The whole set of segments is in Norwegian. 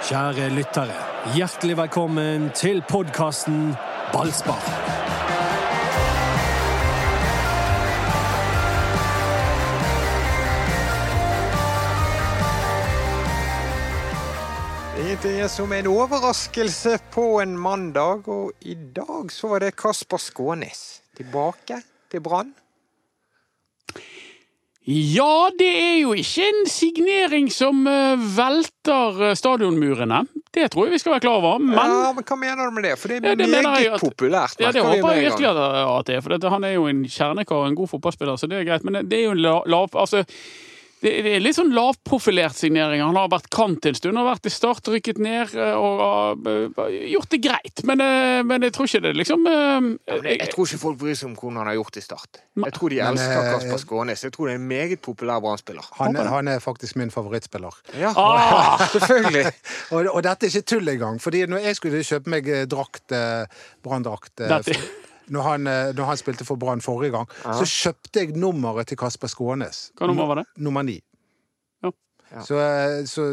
Kjære lyttere, hjertelig velkommen til podkasten Ballspar. Ingenting er som en overraskelse på en mandag, og i dag så var det Kasper Skånes tilbake til Brann. Ja, det er jo ikke en signering som eh, velter eh, stadionmurene. Det tror jeg vi skal være klar over. Men ja, men hva mener du med det? For det er Ja, det meget at- populært. ja, det håper jeg virkelig at, det er. For han er jo en kjernekar og en god fotballspiller, så det er greit. Men det er jo en la- lav... Altså, det det er litt sånn lavprofilert signering. Han har vært kant en stund, har vært i start, rykket ned eh, og har eh, gjort det greit. Men, eh, men jeg tror ikke det liksom eh, jeg, jeg tror ikke folk bryr seg om hvordan han har gjort det i start. Jeg tror de elsker eh, Kasper Skånes. Jeg tror det er en meget populær Brann-spiller. Han, han er faktisk min favorittspiller. Ja, Ah! selvfølgelig. Og, og dette er ikke tull engang. Fordi når jeg skulle kjøpe meg eh, drakt, eh, Brann-drakt eh, når, han, eh, når han spilte for Brann forrige gang, så kjøpte jeg nummeret til Kasper Skånes. Hva nummer var det? Nummer ni. Ja. Ja. Så, eh, så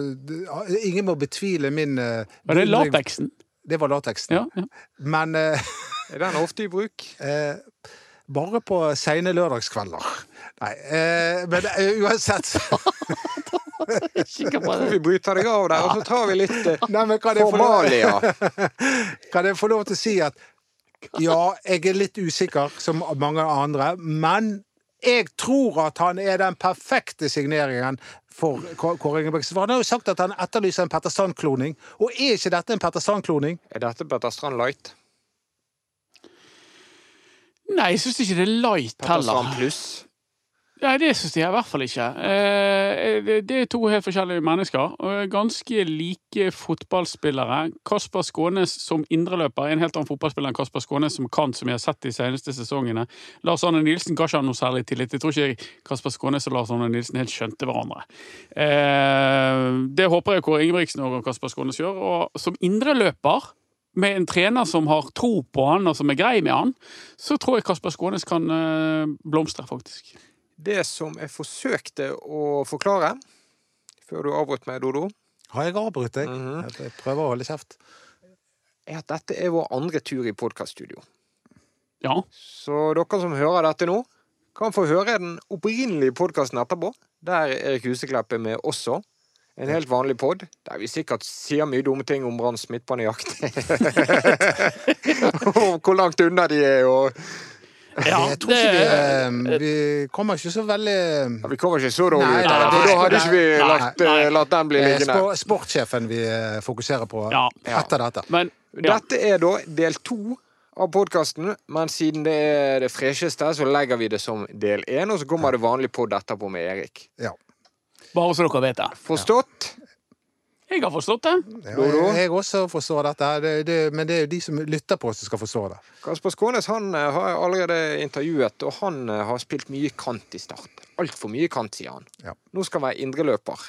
ingen må betvile min eh, Var det lateksen? Det var lateksen. Ja, ja. Men Er den ofte i bruk? eh, bare på seine lørdagskvelder. Nei, eh, men uansett Kikker på det. vi bryter deg av der, og så tar vi litt eh, Nei, men kan jeg få. Kan jeg få lov til å si at ja, jeg er litt usikker, som mange andre, men jeg tror at han er den perfekte signeringen for Kåre Ingebrigtsen. For han har jo sagt at han etterlyser en Petter Strand-kloning, og er ikke dette en Petter Strand-kloning? Er dette Petter Strand Light? Nei, jeg syns ikke det er light Petter Strand. Pluss? Nei, det syns jeg i hvert fall ikke. Eh, det- er to helt forskjellige mennesker. og Ganske like fotballspillere. Kasper Skånes som indreløper er en helt annen fotballspiller enn Kasper Skånes som kant, som jeg har sett de seneste sesongene. Lars Arne Nilsen ga ikke noe særlig tillit. Jeg tror ikke Kasper Skånes og Lars Arne Nilsen helt skjønte hverandre. Eh, Det håper jeg Kåre Ingebrigtsen og Kasper Skånes gjør. Og som indreløper med en trener som har tro på han og som er grei med han, så tror jeg Kasper Skånes kan eh, blomstre, faktisk. Det som jeg forsøkte å forklare før du avbrøt meg, Dodo, Har jeg avbrutt deg? Mhm. Jeg prøver å holde kjeft. er at dette er vår andre tur i podkaststudio. Ja. Så dere som hører dette nå, kan få høre den opprinnelige podkasten etterpå. Der Erik Huseklepp er med også. En helt vanlig pod, der vi sikkert sier mye dumme ting om Branns midtbanejakt. Og hvor langt unna de er, og Ja, jeg tror ikke vi, eh, vi kommer ikke så veldig ja, Vi kommer ikke så dårlig ut av det, for da hadde ikke vi nei, lagt, nei. eh, latt den bli eh, liggende. spor- Sportssjefen vi eh, fokuserer på Ja. etter dette. Men ja. Dette er da del to av podkasten, men siden det er det fresheste, så legger vi det som del én, og så kommer det vanlig pod etterpå med Erik. Ja. bare så dere vet det. Forstått? Jeg har forstått det. Ja, jeg, jeg også forstår dette, det, det, men det er jo de som lytter på oss som skal forstå det. Kasper Skånes han eh, har jeg allerede intervjuet, og han eh, har spilt mye kant i start. Altfor mye kant, sier han. Ja. Nå skal han være indreløper.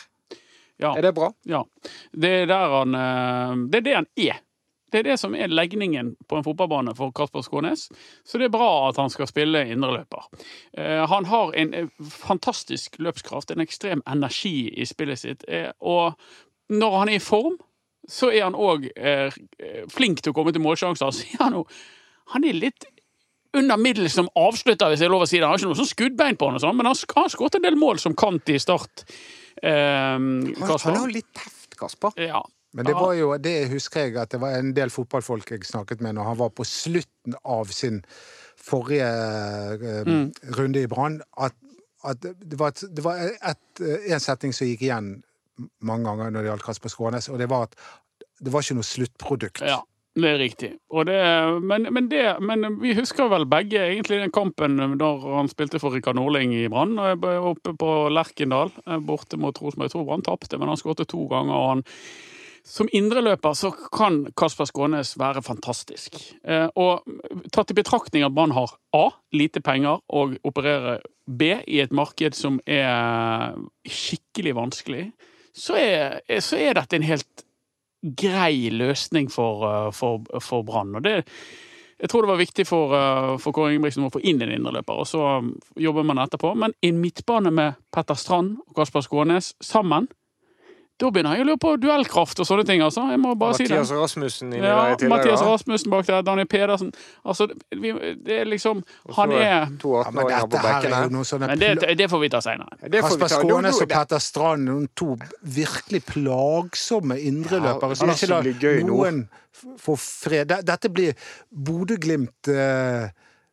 Ja. Er det bra? ja. Det er der han eh, Det er det han er. Det er det som er legningen på en fotballbane for Kasper Skånes. Så det er bra at han skal spille indreløper. Eh, Han har en fantastisk løpskraft, en ekstrem energi i spillet sitt. Og når han er i form, så er han òg flink til å komme til målsjanser. Så er han jo Han er litt under middels som avslutter, hvis jeg er lov å si det. Han har ikke noe sånn skuddbein på han, og sånn, men han har skåret en del mål som kant i start. Eh, Han, Kasper. han har litt teft, Kasper. Ja. Men det var jo, det husker jeg at det var en del fotballfolk jeg snakket med når han var på slutten av sin forrige eh, Mm. runde i Brann, at, at det var, et, det var et, eh, en setning som gikk igjen mange ganger når det gjaldt Kasper Skånes, og det var at det var ikke noe sluttprodukt. Ja, det er riktig. Det, men, men, det, men vi husker vel begge egentlig den kampen da han spilte for Rikard Norling i Brann, eh, oppe på Lerkendal, eh, borte mot Rosenborg. Jeg tror Brann tapte, men han skåret to ganger. og han som indreløper så kan Kasper Skånes være fantastisk. Eh, og tatt i betraktning at Brann har A. lite penger og opererer B. i et marked som er skikkelig vanskelig, så er, så er dette en helt grei løsning for, eh, for, for Brann. Og det jeg tror det var viktig for, eh, for Kåre Ingebrigtsen å få inn en indreløper, og så jobber man etterpå. Men en midtbane med Petter Strand og Kasper Skånes sammen, Da begynner jeg å lure på duellkraft og sånne ting, altså. Jeg må bare si det. Mathias Rasmussen inni Ja, der i tillegg. Mathias. Rasmussen bak der, Daniel Pedersen. Altså, vi, det er liksom Også Han er To Ja, men 18-åringer på dette her er sånne Men det, det får vi ta seinere. Kasper Skånes og Petter Strand, noen to virkelig plagsomme indreløpere Ja, som det ikke lar noen få fred. Dette- blir Bodø-Glimt eh,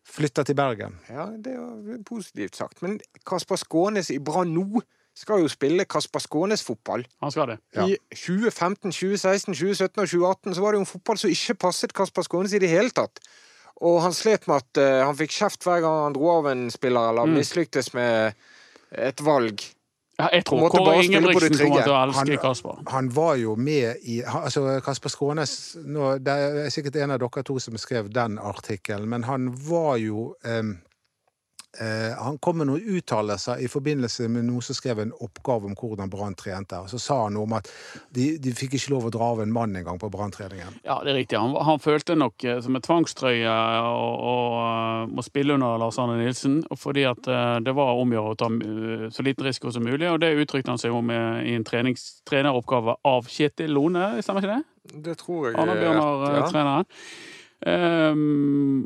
flytta til Bergen. Ja, det er jo positivt sagt. Men Kasper Skånes i Brann nå skal jo spille Kasper Skånes-fotball. Han skal det. Ja. I 2015, 2016, 2017 og 2018 så var det jo en fotball som ikke passet Kasper Skånes i det hele tatt. Og han slet med at uh, han fikk kjeft hver gang han dro av en spiller, eller Mm. mislyktes med et valg. Ja, jeg tror Kåre Ingebrigtsen kommer til å elske Han- Kasper. Han var jo med i Altså, Kasper Skånes nå, Det er sikkert en av dere to som skrev den artikkelen, men han var jo eh, Han kom med noen uttalelser i forbindelse med noen som skrev en oppgave om hvordan Brann trente. Og så sa han noe om at de, de fikk ikke lov å dra av en mann engang på Brann-treningen. Ja, det er riktig. Han, han følte nok eh, som en tvangstrøye å, å, eh, må spille under Lars Arne Nilsen, fordi at eh, det var om å gjøre å ta eh, så liten risiko som mulig, og det uttrykte han seg om eh, i en trenings, treneroppgave av Kjetil Lone, stemmer ikke det? Det tror jeg Arne Bjørnar, eh, ja. treneren. Ehm,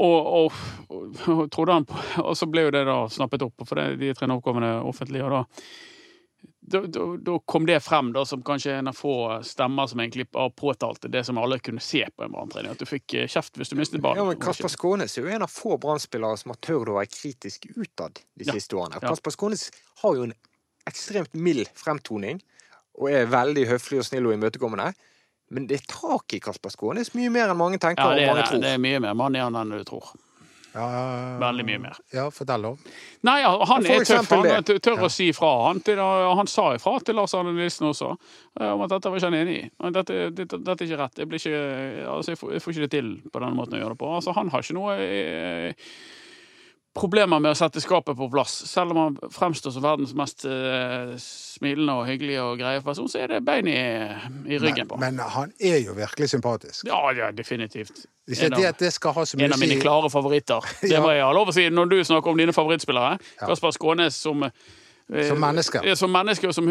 og, og, og, trodde han på, og så ble jo det da snappet opp, for det, de treneroppgavene er offentlige, og da da, da, da kom det frem da, som kanskje en av få stemmer som egentlig påtalte det som alle kunne se på en branntrening. At du fikk eh, kjeft hvis du mistet ballen. Ja, men Kasper Skånes er jo en av få Brann-spillere som har tørt å være kritisk utad de Ja. siste årene. Ja. Kasper Skånes har jo en ekstremt mild fremtoning, og er veldig høflig og snill og imøtekommende. Men det er tak i Kasper Skånes mye mer enn mange tenker Ja, det og mange det, tror. det er mye mer mann i han enn du tror. Ja, Veldig mye mer. Ja, fortell, om. Nei, han er tøff. Han det. tør å si fra. Han, til, han sa ifra til Lars Arne Nilsen også eh, om at dette var ikke han enig i. Dette, dette, dette er ikke rett. Jeg, blir ikke, altså, jeg, får, jeg får ikke det til på denne måten å gjøre det på. Altså, han har ikke noe eh, problemer med å sette skapet på plass. Selv om han fremstår som verdens mest uh, smilende og hyggelige og greie person, så er det bein i, i ryggen på. Men, men han er jo virkelig sympatisk. Ja, ja, definitivt. En av- det at det skal ha så mye En av mine klare favoritter. Det Ja. må jeg ha lov å si når du snakker om dine favorittspillere. Ja. Kasper Skånes som eh, Som menneske. ja, Som menneske og som,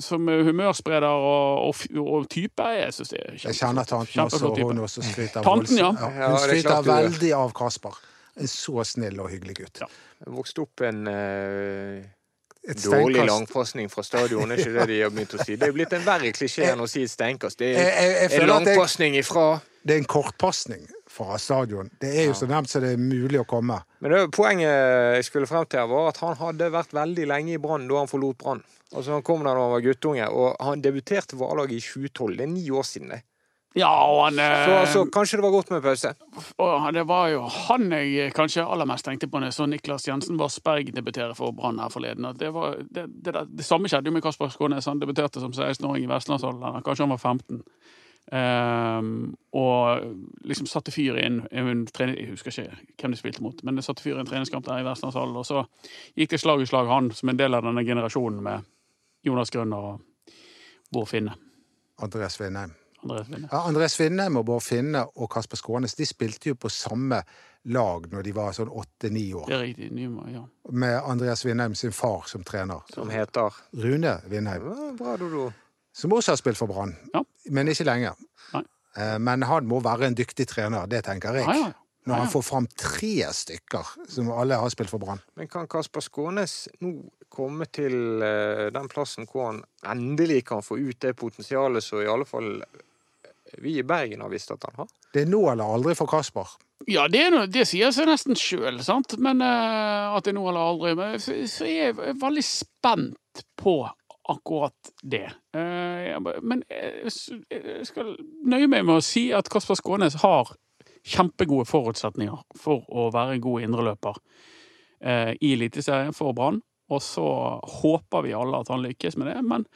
som humørspreder og, og, og type. Jeg synes det er Jeg kjenner tanten også, og hun også skryter Tanten, ja. Ja, Hun er skryter veldig av Kasper. En så snill og hyggelig gutt. Ja. Jeg vokste opp en uh, dårlig langpasning fra stadion, er ikke det de har begynt å si? Det er blitt en verre klisjé enn å si et steinkast. Det er jeg, jeg en langpasning ifra det er en kortpasning fra stadion. Det er jo så nærmt som det er mulig å komme. Men det, poenget jeg skulle frem til, her var at han hadde vært veldig lenge i Brann da han forlot Brann. Altså Han kom der da han var guttunge, og han debuterte for A-laget i 2012. Det er ni år siden. det. Ja, og han så, Så altså, kanskje det var godt med pause. Det var jo han jeg kanskje aller mest tenkte på når jeg så Niklas Jensen Vassberg debutere for Brann her forleden. Det, var, det, det, det samme skjedde jo med Kasper Skånes. Han debuterte som 16-åring i vestlandsalderen. Kanskje han var 15. Um, og liksom satte fyr i en, en trening, Jeg husker ikke hvem de spilte mot, men det satte fyr i en treningskamp der i Vestlandshallen. Og så gikk det slag i slag, han som en del av denne generasjonen med Jonas Grønner og Bård Finne. Andreas Vindheim. Andreas Finne. Ja, Andreas Vindheim og Bård Finne og Kasper Skånes de spilte jo på samme lag når de var sånn åtte-ni år. Det er riktig. Nymo, ja. Med Andreas Vindheim sin far som trener. Som heter Rune Vindheim. ja, Bra, Dodo. Som også har spilt for Brann. Ja. Men ikke lenge. Nei. Eh, Men han må være en dyktig trener, det tenker jeg. Ja, ja. Når han får fram tre stykker som alle har spilt for Brann. Men kan Kasper Skånes nå komme til eh, den plassen hvor han endelig kan få ut det potensialet som i alle fall vi i Bergen har visst at han har? Det er nå eller aldri for Kasper. Ja, det, er noe, det sier seg nesten sjøl, sant? Men uh, at det er nå eller aldri. Men så, så er jeg veldig spent på akkurat det. Eh, men jeg, jeg skal nøye meg med å si at Kasper Skånes har kjempegode forutsetninger for å være en god indreløper eh, i Eliteserien for Brann. Og så håper vi alle at han lykkes med det. Men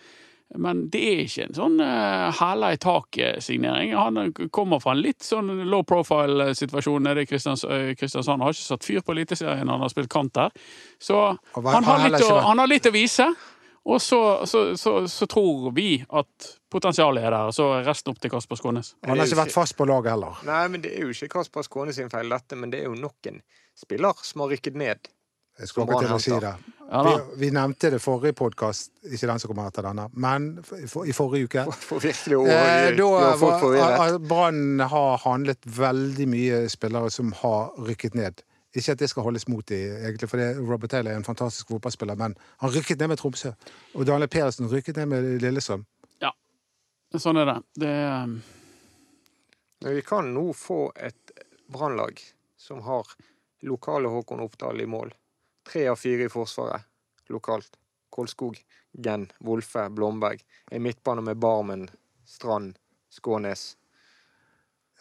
men det er ikke en sånn uh, hæla i taket-signering. Han kommer fra en litt sånn low profile-situasjon nede i Kristians, øh, Kristiansand. Har ikke satt fyr på Eliteserien, han har spilt kant der. Så hva- han har, å, han har litt å vise. Og så, så, så, så tror vi at potensialet er der. Så er resten opp til Kasper Skånes. Han har ikke vært fast på laget heller. Nei, men det er jo ikke Kasper Skånes sin feil, dette, men det er jo nok en spiller som har rykket ned. Jeg skulle akkurat til å si det. Ja. Vi, vi nevnte det forrige podkast, ikke den som kommer etter denne, men i for, i forrige uke. For virkelig Eh, da var- Brann har handlet veldig mye spillere som har rykket ned. Ikke at det skal holdes mot i, egentlig, for det, Robert Taylor er en fantastisk fotballspiller, men han rykket ned med Tromsø. Og Daniel Pedersen rykket ned med Lillestrøm. Sånn er det. det er, Men vi kan nå få et brannlag som har lokale Håkon Oppdal i mål. Tre av fire i Forsvaret lokalt. Kolskog, Gen, Wolfe, Blomberg. En midtbane med Barmen, Strand, Skånes.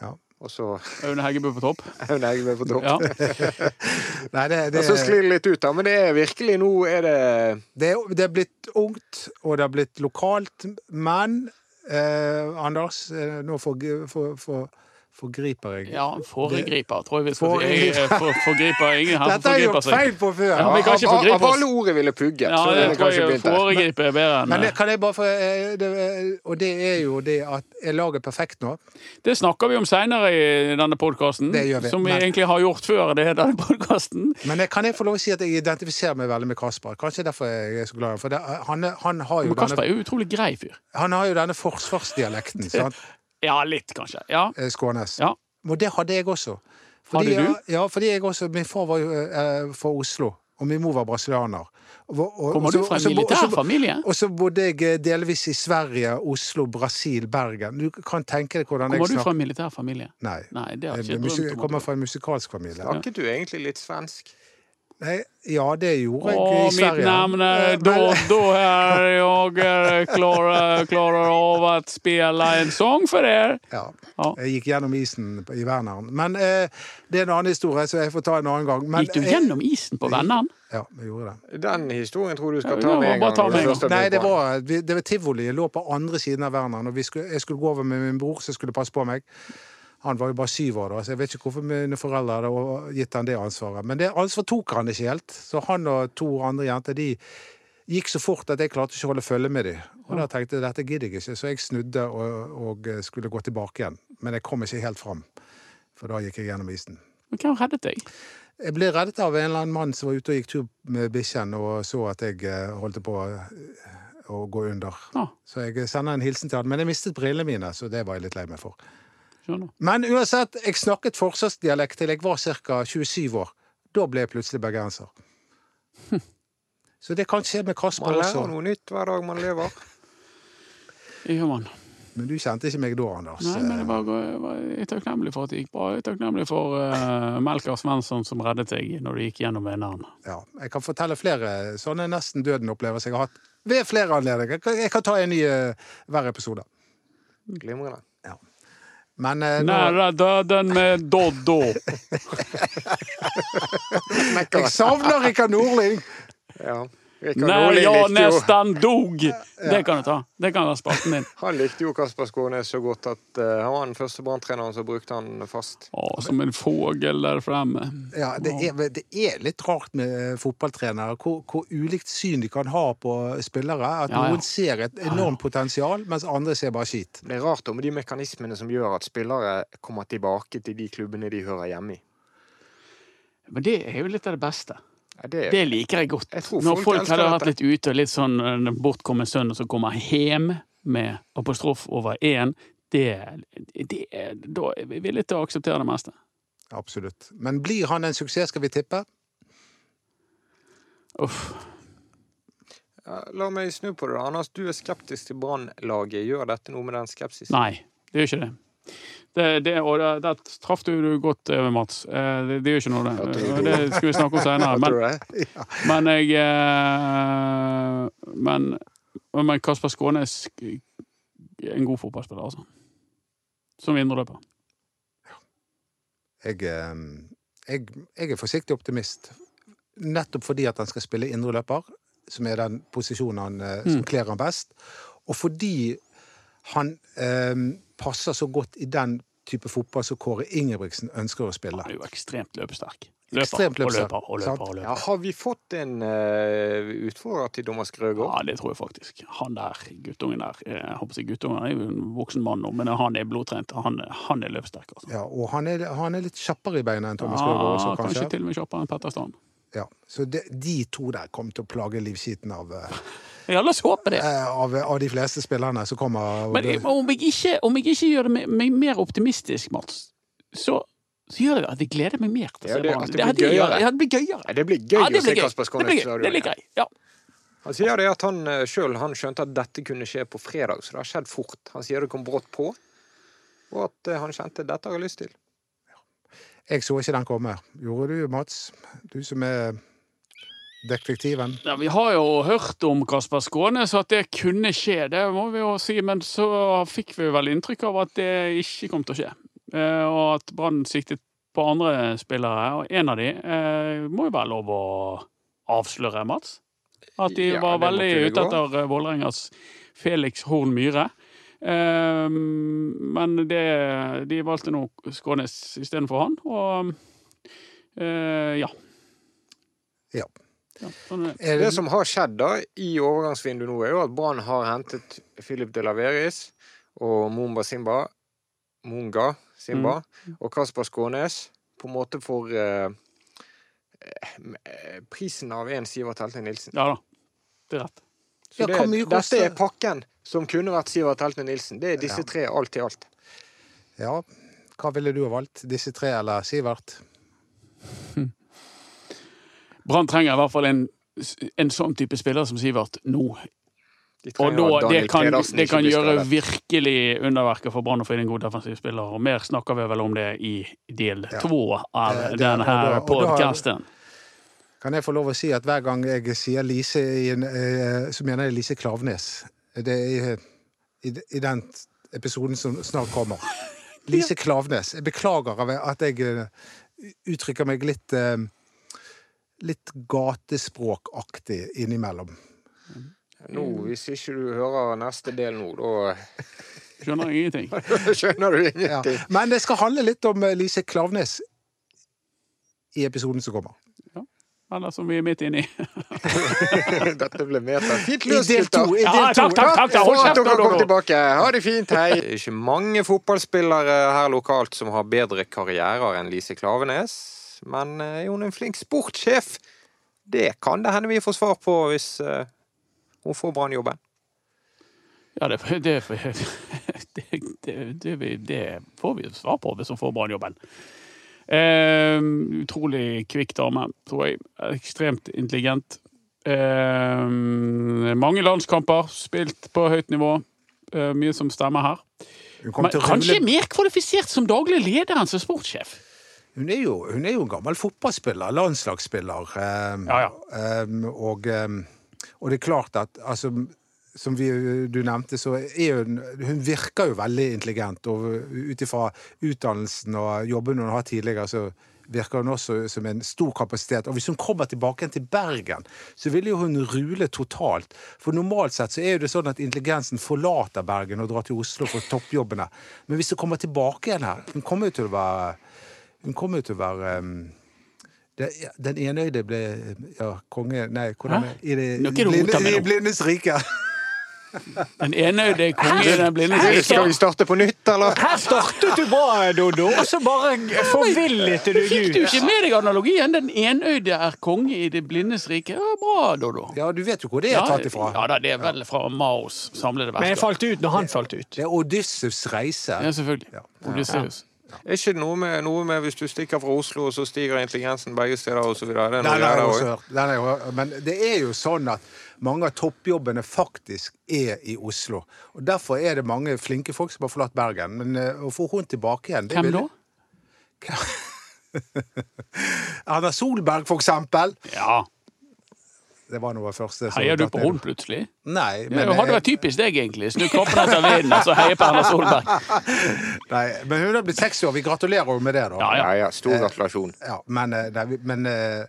Ja. Og så Aune Heggebø på topp. Aune Heggebø på topp. Ja. Nei, det, det, Og så sklir det litt ut, da. Men det er virkelig Nå er det det, er- det er blitt ungt, og det er blitt lokalt, men eh, Anders, eh, nå får... for, for, forgriper jeg. ja, foregriper, tror jeg vi skal si. Jeg, eh, for, forgriper. Ingen her Dette har jeg gjort feil på før! Ja, av, av alle ord jeg ville pugge. Ja, så det jeg tror jeg foregriper er bedre enn Men det, kan jeg bare få eh, det, Og det er jo det at er laget perfekt nå? Det snakker vi om seinere i denne podkasten. Det gjør vi, Som vi men- egentlig har gjort før det, denne podcasten. Men kan jeg få lov å si at jeg identifiserer meg veldig med Kasper? Kanskje derfor jeg er så glad i ham. Det, han, han, har jo Men Kasper denne, er jo utrolig grei fyr. han har jo denne forsvarsdialekten, sant? Ja, litt, kanskje. Ja. Eh, Skånes. Ja. Og det hadde jeg også. Hadde du? Ja, fordi jeg også Min far var jo eh, fra Oslo, og min mor var brasilianer. Og, og, Kommer du fra en militærfamilie? og så- bodde jeg eh, delvis i Sverige, Oslo, Brasil, Bergen. Du kan tenke deg hvordan jeg snakker Kommer du fra en militær familie? Nei. Nei, det har Jeg, jeg jeg kommer fra en musikalsk familie. Snakket du egentlig litt svensk? Nei, ja, det gjorde jeg i mitt Sverige. namn är navn er Doddo här. Jag är klarar, klarar av att spela en sång för er. Ja. Ja. Jeg gikk gjennom isen i Verneren. Men eh, det er en annen historie, så jeg får ta en annen gang. Men, Gikk du eh, gjennom isen på Venneren? Ja, vi gjorde det. Den historien tror du skal ta med en gang. ta med har Nei, det var, det var tivoli. Jeg lå på andre siden av Verneren, og vi skulle, jeg skulle gå over med min bror som skulle passe på meg. Han var jo bare syv år da, så jeg vet ikke hvorfor mine foreldre hadde gitt han det ansvaret. Men det ansvaret tok han ikke helt. Så han og to andre jenter de gikk så fort at jeg klarte ikke å holde følge med dem. Og da tenkte jeg dette gidder jeg ikke, så jeg snudde og, og skulle gå tilbake igjen. Men jeg kom ikke helt fram, for da gikk jeg gjennom isen. Men hvem reddet deg? Jeg ble reddet av en eller annen mann som var ute og gikk tur med bikkjen og så at jeg eh, holdt på å, å gå under. Ja, Så jeg sender en hilsen til han. Men jeg mistet brillene mine, så det var jeg litt lei meg for. Skjønner. Men uansett, jeg snakket forsvarsdialekt til jeg var ca. 27 år. Da ble jeg plutselig bergenser. Så det kan skje med Kasper Man også. lærer noe nytt hver dag man lever. Gjør man. Men du kjente ikke meg da, Anders. Nei, men jeg var, jeg var jeg er takknemlig for at det gikk bra. Jeg er takknemlig for uh, Melker Svensson som reddet deg når du gikk gjennom vinneren. Ja, jeg kan fortelle flere sånne nesten døden-opplevelser jeg har hatt ved flere anledninger. Jeg kan- ta en ny uh, hver episode. Glimrende. Men eh, nå, Nære døden med Doddo. jeg savner Rikard Nordling! Ja. Rikard jeg nesten dog. Det kan du ta. Det kan være spalten din. han likte jo Kasper Skånes så godt at uh, han var den første branntreneren som brukte han fast. Å, som en fågel der fremme. Ja, det er, det er litt rart med fotballtrenere, hvor, hvor ulikt syn de kan ha på spillere. At Ja, ja. noen ser et enormt potensial, mens andre ser bare skit. Det er rart om de mekanismene som gjør at spillere kommer tilbake til de klubbene de hører hjemme i. Men det er jo litt av det beste. Ja, det, Det liker jeg godt. Jeg Når folk folk hadde vært litt ute, litt sånn en bortkommen sønn, og så kommer hjem med apostrof over én, det, det Da er vi villige til å akseptere det meste. Absolutt. Men blir han en suksess, skal vi tippe? Uff. ja, la meg snu på det. Anders, du er skeptisk til Brannlaget. Gjør dette noe med den skepsisen? Nei, det gjør ikke det. Det, det, og der, der traff du godt, eh, Mats. Eh, Det, det gjør ikke noe, det. Det? Skal vi snakke om senere. Men, men jeg eh, Men, men Kasper Skånes er en god fotballspiller, altså. Som indreløper. Jeg, jeg, jeg er forsiktig optimist. Nettopp fordi at han skal spille indreløper, som er den posisjonen han, som Mm. kler han best. Og fordi han eh, passer så godt i den type fotball som Kåre Ingebrigtsen ønsker å spille. Han er jo ekstremt løpesterk. Løper Ekstremt og løper og sant? løper. og løper. Ja, har vi fått en uh, utfordrer til Thomas Grøgaard? Ja, det tror jeg faktisk. Han der, guttungen der Jeg håper ikke guttungen er jo en voksen mann nå, men han er blodtrent. Han, han er løpesterk. altså. Ja, og han er, han er litt kjappere i beina enn Thomas Ja, Grøgaard også, kanskje kanskje. til og med kjappere enn Petter Strand. Ja, så de, de to der kommer til å plage livskiten av, eh, Ja, la oss håpe det. eh, av, av de fleste spillerne som kommer. Men om jeg ikke, om jeg ikke gjør det meg- mer optimistisk, Mats, så, så gjør det at jeg gleder meg mer til å Ja, se det- Brann. det blir gøyere. det. Det blir gøyere. Ja, det blir gøy Ja, det å se blir gøy. Kasper Det blir Skånes. Det liker jeg. Ja. Han sier det at han sjøl skjønte at dette kunne skje på fredag, så det har skjedd fort. Han sier det kom brått på, og at eh, han kjente dette har jeg lyst til. Jeg så ikke den komme. Gjorde du, Mats? Du som er detektiven. Ja, vi har jo hørt om Kasper Skånes, at det kunne skje, det må vi jo si. Men så fikk vi vel inntrykk av at det ikke kom til å skje. Eh, og at Brann siktet på andre spillere. Og en av de eh, må jo være lov å avsløre, Mats? At de Ja, var veldig ute etter eh, Vålerengas Felix Horn Myhre. Eh, men det, de valgte nå Skånes istedenfor han, og eh, ja. Ja. Ja sånn det. Det som har skjedd da i overgangsvinduet nå, er jo at Brann har hentet Philip de Laveris og Mumba Simba, Munga Simba og Kasper Skånes på en måte for eh, eh, prisen av en Sivert Helte Nilsen. Ja da, det er rett. Så Ja, det, dette er pakken som kunne vært Sivert Helte Nilsen. Det er disse Ja. tre alt i alt. Ja, hva ville du ha valgt? Disse tre eller Sivert? Brann trenger i hvert fall en, en sånn type spiller som Sivert nå. Og da, det kan, det kan gjøre virkelig underverker for Brann å få inn en god defensiv spiller. Og mer snakker vi vel om det i del to av denne her podkasten. Kan jeg få lov å si at hver gang jeg sier Lise, eh, så mener jeg Lise Klavnes. Det er i, i, den episoden som snart kommer. Lise Klavnes. Jeg beklager at jeg eh, uttrykker meg litt eh, Litt gatespråkaktig innimellom. Nå, hvis ikke du hører neste del nå, da Skjønner ingenting. skjønner du Ja. ingenting. Men det skal handle litt om eh, Lise Klavnes i episoden som kommer. Eller som vi er midt inni. Dette ble meta. Fint løst, gutter. Ja, del takk, takk, takk! Hold kjeft! dere kom tilbake. Ha det fint, hei. Det er ikke mange fotballspillere her lokalt som har bedre karrierer enn Lise Klavenes. Men eh, er hun en flink sportssjef? Det kan det hende vi får svar på hvis eh, hun får Brann-jobben. Ja, det, det, det, det, det, det får vi svar på hvis hun får Brann-jobben. Eh, utrolig kvikk dame, tror jeg. Ekstremt intelligent. Eh, mange landskamper, spilt på høyt nivå. Eh, mye som stemmer her. Men kanskje mer kvalifisert som daglig leder enn som sportssjef. Hun er, jo, hun er jo en gammel fotballspiller, landslagsspiller. eh, Ja, ja. eh, og, eh, og det er klart at altså, som vi, du nevnte, så er hun Hun virker jo veldig intelligent. Og ut ifra utdannelsen og jobben hun har tidligere, så virker hun også som en stor kapasitet. Og hvis hun kommer tilbake igjen til Bergen, så vil jo hun rule totalt. For normalt sett så er jo det sånn at intelligensen forlater Bergen og drar til Oslo for toppjobbene. Men hvis hun kommer tilbake igjen her Hun kommer jo til å være hun kommer jo til å være um, det, ja, Den enøyde ble ja, konge Nei, hvordan Hæ? er I det er i blindes rike. Den enøyde konge i den blinde Skal vi starte på nytt, eller? Her startet du bra, Dodo, og så bare forvillet du ut. Fikk du ikke med deg analogien? Den enøyde er konge i det blindes rike. Ja, bra, Dodo. Ja, du vet jo hvor det er tatt ifra. Ja da, det er vel fra Maos samlede Men jeg falt ut når han falt ut. Det er Odysseus reise. Ja, selvfølgelig. Ja. Odysseus. Er ikke det noe noe med hvis du stikker fra Oslo, og så stiger intelligensen begge steder, og så videre? Det er noe Den har jeg også hørt. Men det er jo sånn at mange av toppjobbene faktisk er i Oslo. Og Derfor er det mange flinke folk som har forlatt Bergen. Men eh, å få hun tilbake igjen det Hvem da? Erna Solberg, for eksempel. Ja. Det var noe av første. som Heier du på henne plutselig? Nei, Det hadde vært typisk deg, egentlig. Snu kroppen etter vinden, og så heie på Erna Solberg. nei, men hun har blitt 60 år. Vi gratulerer henne med det, da. Ja, Ja, ja. Stor gratulasjon. Ja, men, eh, nei, men eh,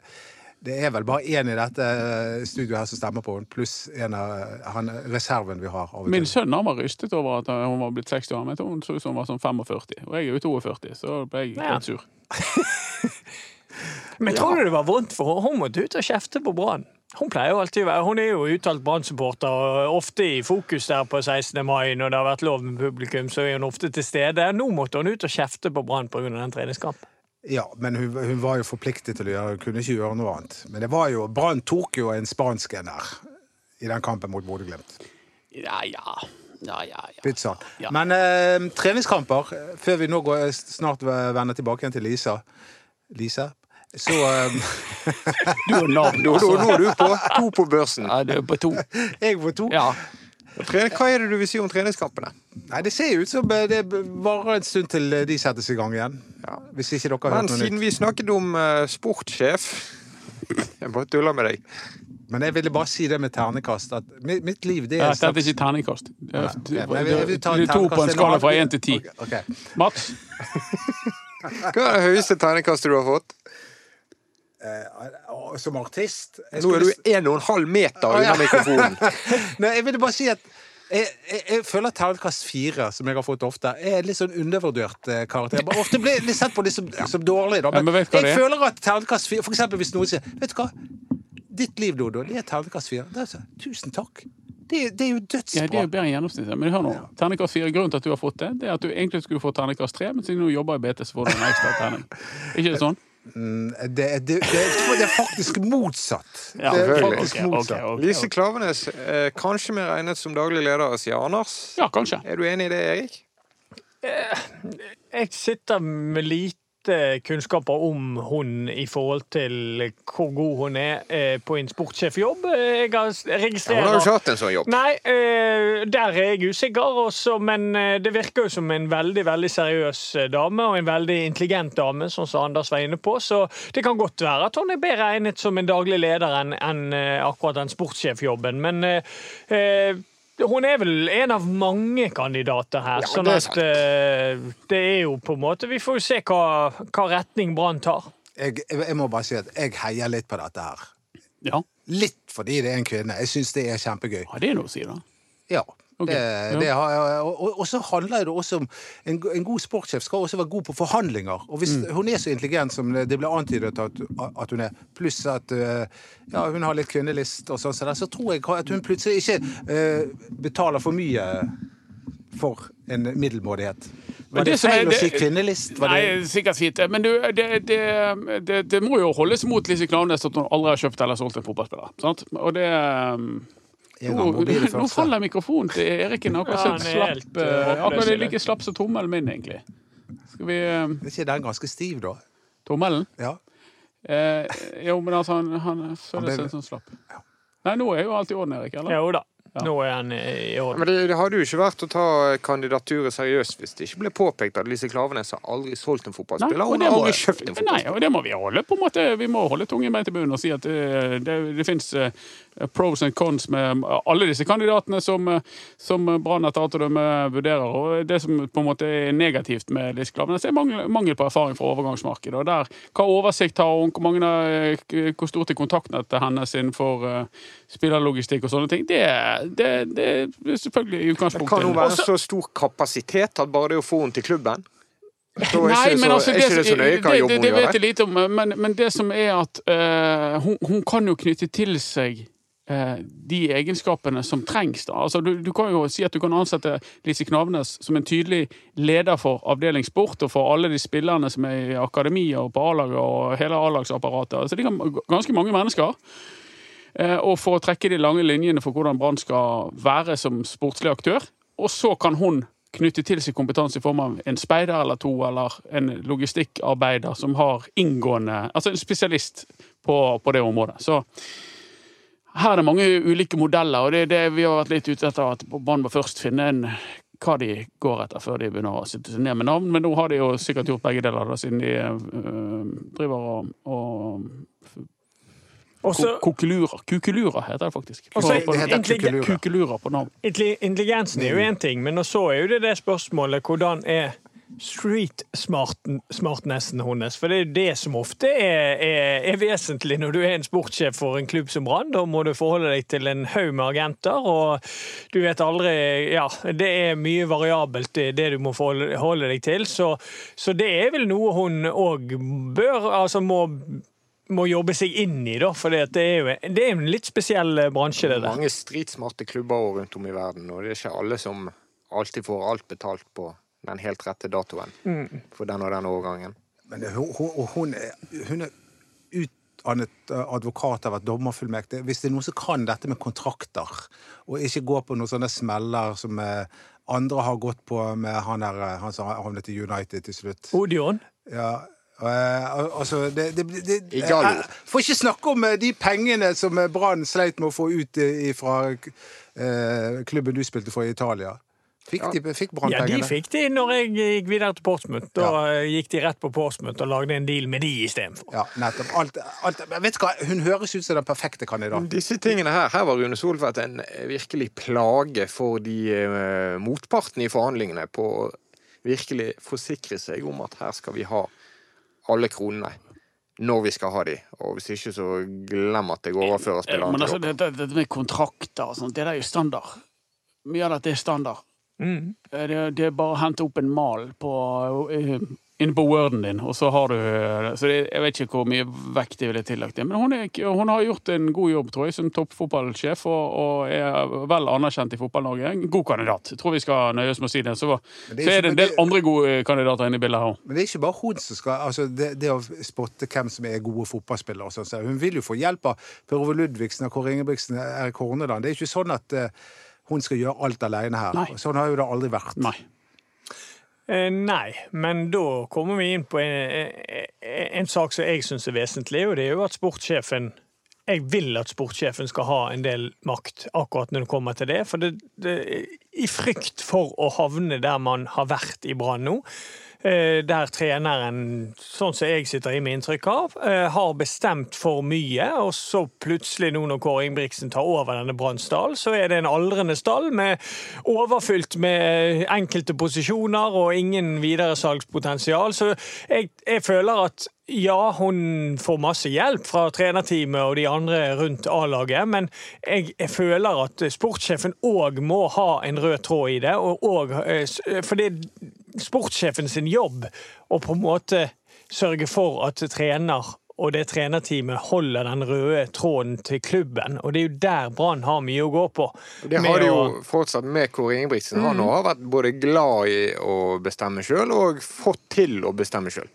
det er vel bare én i dette eh, studioet her som stemmer på henne, pluss en av eh, han, reserven vi har. av Min sønn han var rystet over at hun var blitt 60 år. Men hun så ut som hun var sånn 45. Og jeg er jo 42, så ble jeg Ja. litt sur. Men tror du det var vondt for henne? Hun måtte ut og kjefte på Brann. Hun pleier jo alltid å være Hun er jo uttalt Brann-supporter, og ofte i fokus der på 16. mai når det har vært lov med publikum, så er hun ofte til stede. Nå måtte hun ut og kjefte på Brann pga. den treningskampen. Ja, men hun, hun var jo forpliktet til å gjøre Hun kunne ikke gjøre noe annet. Men det var jo Brann tok jo en spansk en der i den kampen mot Bodø-Glimt. Ja, ja. Ja, ja, ja. Sånn. Ja. Men eh, treningskamper, før vi nå går, snart vender tilbake igjen til Lisa Lise, så um, Du har navn, Nå, nå, nå er du på to på børsen. Ja, du er på to. Jeg får to. Ja. Hva er det du vil si om treningskampene? Nei, Det ser ut som eh, det varer en stund til eh, de settes i gang igjen. Hvis ikke dere har Men hørt noe siden vi snakket om uh, sportssjef Jeg bare tuller med deg. Men jeg ville bare si det med ternekast. At mitt, mitt liv, det Ja, er Dette er ikke terningkast. Du Nei, okay, men jeg jeg du er to på en skala fra én til ti. Ok, ok. Mats? Hva er det høyeste ternekastet du har fått? Eh, som artist jeg Nå er du en og en halv meter ja. unna mikrofonen. Nei, jeg ville bare si at jeg, jeg, jeg føler at terningkast fire, som jeg har fått ofte, er litt sånn undervurdert eh, karakter. Bare Ofte blir litt sett på litt som, som dårlig, da. Ja, men du hva jeg det er? føler at terningkast fire For eksempel hvis noen sier Vet du hva? Ditt liv, Dodo, det er terningkast fire. Tusen takk. Det, det er jo Ja, det er dødsbra. jo bedre enn gjennomsnittet. Men hør nå. Terningkast fire. Grunnen til at du har fått det, det er at du egentlig skulle få terningkast tre, men siden du jobber i BT, så får du en ekstra terning. Ikke det sånn? Det, det, det, det er faktisk motsatt. Ja, det er faktisk Ok, ok, motsatt. okay, Lise. Klavenes, eh, kanskje vi regnet som daglig leder, sier Anders. Ja, kanskje. Er du enig i det, Erik? Jeg sitter med lite kunnskaper om hun i forhold til hvor god hun er eh, på en sportssjefjobb. Jeg har Ja, hun har jo ikke hatt en sånn jobb. Nei, eh, der er jeg usikker, også, men eh, det virker jo som en veldig veldig seriøs eh, dame, og en veldig intelligent dame, sånn som Anders var inne på. Så det kan godt være at hun er bedre egnet som en daglig leder enn eh, akkurat den sportssjefjobben. Men eh, eh, hun er vel en av mange kandidater her. Ja, sånn det at uh, det er jo på en måte Vi får jo se hva, hva retning Brann tar. Jeg, jeg, jeg må bare si at jeg heier litt på dette her. Ja. Litt fordi det er en kvinne. Jeg syns det er kjempegøy. ja, det er noe å si, da. Ja. Ok, Det, det har, og, og, så handler det også om en, en god sportssjef skal også være god på forhandlinger. Og hvis Mm. hun er så intelligent som det ble antydet at, at hun er, pluss at øh, ja, hun har litt kvinnelist og sånn, så, så tror jeg at hun plutselig ikke uh, betaler for mye for en middelmådighet. Var det det, feil å si kvinnelist? Nei, sikkert fint. Men du, det, det, det, det må jo holdes mot Lise Klaveness at hun aldri har kjøpt eller solgt en fotballspiller. Sant? Og det nå, faller mikrofonen til Eriken akkurat Ja, er eh, eh, Akkurat det er like slapp som tommelen min, egentlig. Skal vi uh, Er ikke den ganske stiv, da? Tommelen? Ja. Eh, jo, men altså, han, han føler seg sånn slapp. Nei, nå er jo alt i orden, Erik, eller? Jo da. Ja. Nå er han eh, i orden. Men det, det hadde jo ikke vært å ta kandidaturet seriøst hvis det ikke ble påpekt at Lise Klavenes har aldri solgt en fotballspiller. og Hun har aldri kjøpt en fotballspiller. Nei, og det må vi holde på en måte. Vi må holde tungen beint i bunnen og si at det, det, det fins pros and cons med alle disse kandidatene som, eh, som Brann etter alt å dømme vurderer. Og det som på en måte er negativt med Lise Klaveness, er mangel, mangel på erfaring fra overgangsmarkedet. Og der, hva oversikt har hun, hvor, mange, eh, hvor stort er kontaktnettet hennes innenfor uh, spillerlogistikk og sånne ting, det, det, det er selvfølgelig utgangspunktet Kan hun være Også, så stor kapasitet at bare det å få henne til klubben så Nei, ikke men altså, det, ikke det så nøye hva det, jobb vet jeg lite om, men, men det som er at uh, hun, hun kan jo knytte til seg uh, de egenskapene som trengs. Da. Altså, du, du kan jo si at du kan ansette Lise Knavnes som en tydelig leder for avdeling sport og for alle de spillerne som er i akademia og på A-laget og hele A-lagsapparatet. Altså, det kan ganske mange mennesker. Eh, og for å trekke de lange linjene for hvordan Brann skal være som sportslig aktør. Og så kan hun knytte til seg kompetanse i form av en speider eller to, eller en logistikkarbeider som har inngående Altså en spesialist på, på det området. Så her er det mange ulike modeller, og det er det vi har vært litt ute etter. At Brann må først finne en hva de går etter før de begynner å sitte seg ned med navn. Men nå har de jo sikkert gjort begge deler, da, siden de øh, driver og, og Også, Kokelurer. Heter det faktisk. Også, Det heter. Kukelurer på navn. intelligensen er jo én ting, men så er jo det det spørsmålet hvordan er street-smartnessen hennes? For det er jo det som ofte er, er, er vesentlig når du er en sportssjef for en klubb som Brann. Da må du forholde deg til en haug med agenter, og du vet aldri Ja, det er mye variabelt, det, det du må forholde deg til. Så, så det er vel noe hun òg bør Altså må må jobbe seg inn i, da, for det er jo det er jo en litt spesiell eh, bransje, det der. Mange stridsmarte klubber rundt om i verden, og det er ikke alle som alltid får alt betalt på den helt rette datoen Mm. for den og den årgangen. Men det- hun, hun, hun er, hun er utdannet eh, advokat, har vært dommerfullmektig. Hvis det er noen som kan dette med kontrakter, og ikke går på noen sånne smeller som eh, andre har gått på med han der, han som havnet i United til slutt. Odion. Ja, eh, al- altså det, det, det, jeg Får ikke snakke om eh, de pengene som Brann sleit med å få ut fra eh, klubben du spilte for i Italia. Fikk, de, fikk Brann Ja, de fikk de når jeg gikk videre til Portsmouth. Da ja. gikk de rett på Portsmouth og lagde en deal med de istedenfor. Ja, nettopp. Alt, alt, vet du hva? Hun høres ut som den perfekte kandidaten. Disse tingene her, her var Rune Soltvedt en virkelig plage for de motpartene i forhandlingene på å virkelig forsikre seg om at her skal vi ha alle kronene når vi skal ha de, og hvis ikke så glem at jeg overfører spillerne Men altså, til dere. dette, dette med kontrakter og sånt, det der er jo standard. Mye av dette er standard. Mm. Eh, Det, det er bare å hente opp en mal på, eh, inne på Worden din, og så har du eh, Så det, jeg vet ikke hvor mye vekt de ville tillagt det. Men hun, er, hun har gjort en god jobb, tror jeg, som toppfotballsjef, og, og er vel anerkjent i Fotball-Norge. En god kandidat. Jeg tror vi skal nøye oss med å si det. Så, det er så er det en del andre gode kandidater inne i bildet her òg. Men det er ikke bare hun som skal altså det, det å spotte hvem som er gode fotballspillere. og sånn, så Hun vil jo få hjelp av Per Ove Ludvigsen, Kåre Ingebrigtsen, Erik Horneland. Det er ikke sånn at eh, hun skal gjøre alt alene her. Nei. Sånn har jo det aldri vært. Nei. Eh, nei, men da kommer vi inn på en, en, en sak som jeg syns er vesentlig, og det er jo at sportssjefen jeg vil at sportssjefen skal ha en del makt akkurat når det kommer til det. For det, det, i frykt for å havne der man har vært i Brann nå, eh, der treneren, sånn som jeg sitter i med inntrykk av, eh, har bestemt for mye, og så plutselig nå når Kåre Ingebrigtsen tar over denne Brannsdal, så er det en aldrende stall med overfylt med enkelte posisjoner og ingen videresalgspotensial. Så jeg, jeg føler at ja, hun får masse hjelp fra trenerteamet og de andre rundt A-laget, men jeg, jeg føler at sportssjefen òg må ha en rød tråd i det. Og, og, eh, for det sportssjefen sin jobb å på en måte sørge for at trener og det trenerteamet holder den røde tråden til klubben. Og det er jo der Brann har mye å gå på. Det har de jo å- fortsatt med Kåre Ingebrigtsen. Han Mm. har vært både glad i å bestemme sjøl og fått til å bestemme sjøl.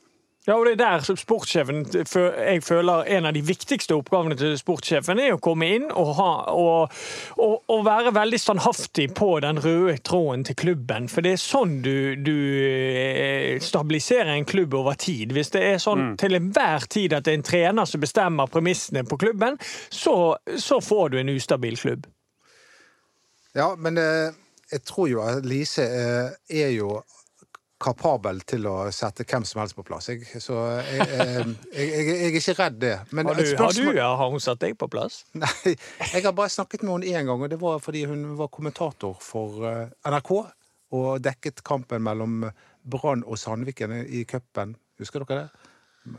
Ja, og det er der sportssjefen jeg føler en av de viktigste oppgavene til sportssjefen er å komme inn og, ha, og, og, og være veldig standhaftig på den røde tråden til klubben. For det er sånn du, du eh, stabiliserer en klubb over tid. Hvis det er sånn til enhver tid at det er en trener som bestemmer premissene på klubben, så, så får du en ustabil klubb. Ja, men eh, jeg tror jo at Lise eh, er jo kapabel til å sette hvem som helst på plass. Jeg, så jeg, eh, jeg, jeg, jeg er ikke redd det. Men Har, du, et har, du, ja, har hun satt deg på plass? Nei, jeg har bare snakket med henne én gang, og det var fordi hun var kommentator for eh, NRK og dekket kampen mellom Brann og Sandviken i cupen. Husker dere det?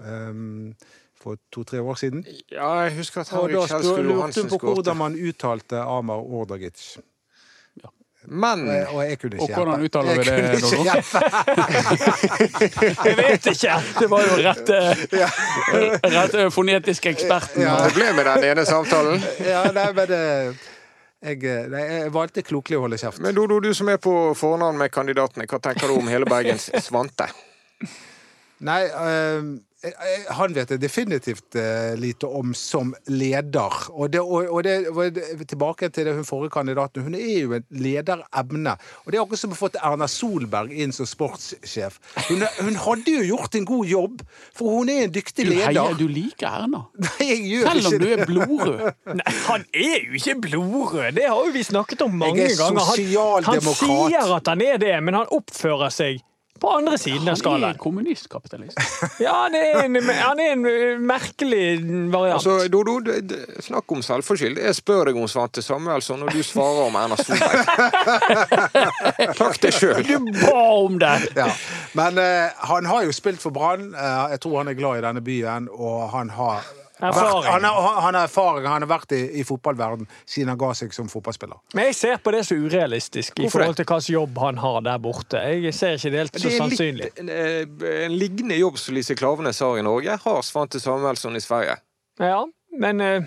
Um, for to-tre år siden. Ja, jeg husker at Harry da Henrik spør- Da lurte Johansen hun på hvordan man uttalte Amar Ordagic. Men Og jeg kunne ikke Og hvordan uttaler vi Jeg kunne det, ikke Jeg vet ikke! Det var jo rett rette Rett eh, fonetisk eksperten. Ja. det ble med den ene samtalen. Ja, nei, men jeg, eh, nei, jeg valgte klokelig å holde kjeft. Men Dodo, du som er på fornavn med kandidatene, hva tenker du om hele Bergens Svante? Nei, eh, eh, han vet jeg definitivt eh, lite om som leder. Og, det, og, og, det, og tilbake til det hun forrige kandidaten. Hun er jo en lederemne. Og det er akkurat som å få Erna Solberg inn som sportssjef. Hun, hun hadde jo gjort en god jobb, for hun er en dyktig Du, leder. heier, du liker Erna. Nei, jeg gjør Selv om ikke du er blodrød. Nei, han er jo ikke blodrød! Det har jo vi snakket om mange Jeg er ganger. Han, han sier at han er det, men han oppfører seg på andre siden av Han er skalaen. kommunistkapitalist. Ja, han er en, han er en uh, merkelig variant. Altså, Dodo, snakk om selvforskyldt. Jeg spør deg om Svante Samuelsson, og du svarer om Erna Solberg. Takk deg sjøl. Du ba om det! Ja. Men uh, han har jo spilt for Brann. Uh, jeg tror han er glad i denne byen, og han har Erfaring. Han, har, han har erfaring. Han har vært i, i fotballverden siden han ga seg som fotballspiller. Men jeg ser på det som urealistisk i forhold til hvilken jobb han har der borte. Jeg ser ikke det helt så Det er en, sannsynlig. litt, en, eh, en lignende jobb som Lise Klavenes har i Norge, har Svante Samuelsson i Sverige. Ja, men eh,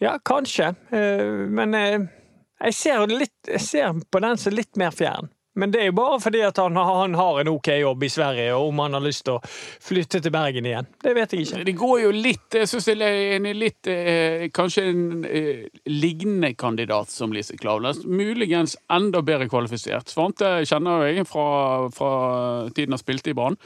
Ja, kanskje. Eh, Men jeg ser, litt, jeg ser på den som litt mer fjern. Men det er jo bare fordi at han, han har en OK jobb i Sverige, og om han har lyst til å flytte til Bergen igjen. Det vet jeg ikke. Det går jo litt Jeg syns det er en litt eh, Kanskje en eh, lignende kandidat som Lise Klaveness. Muligens enda bedre kvalifisert. Svante kjenner jeg fra, fra tiden han spilte i Brann.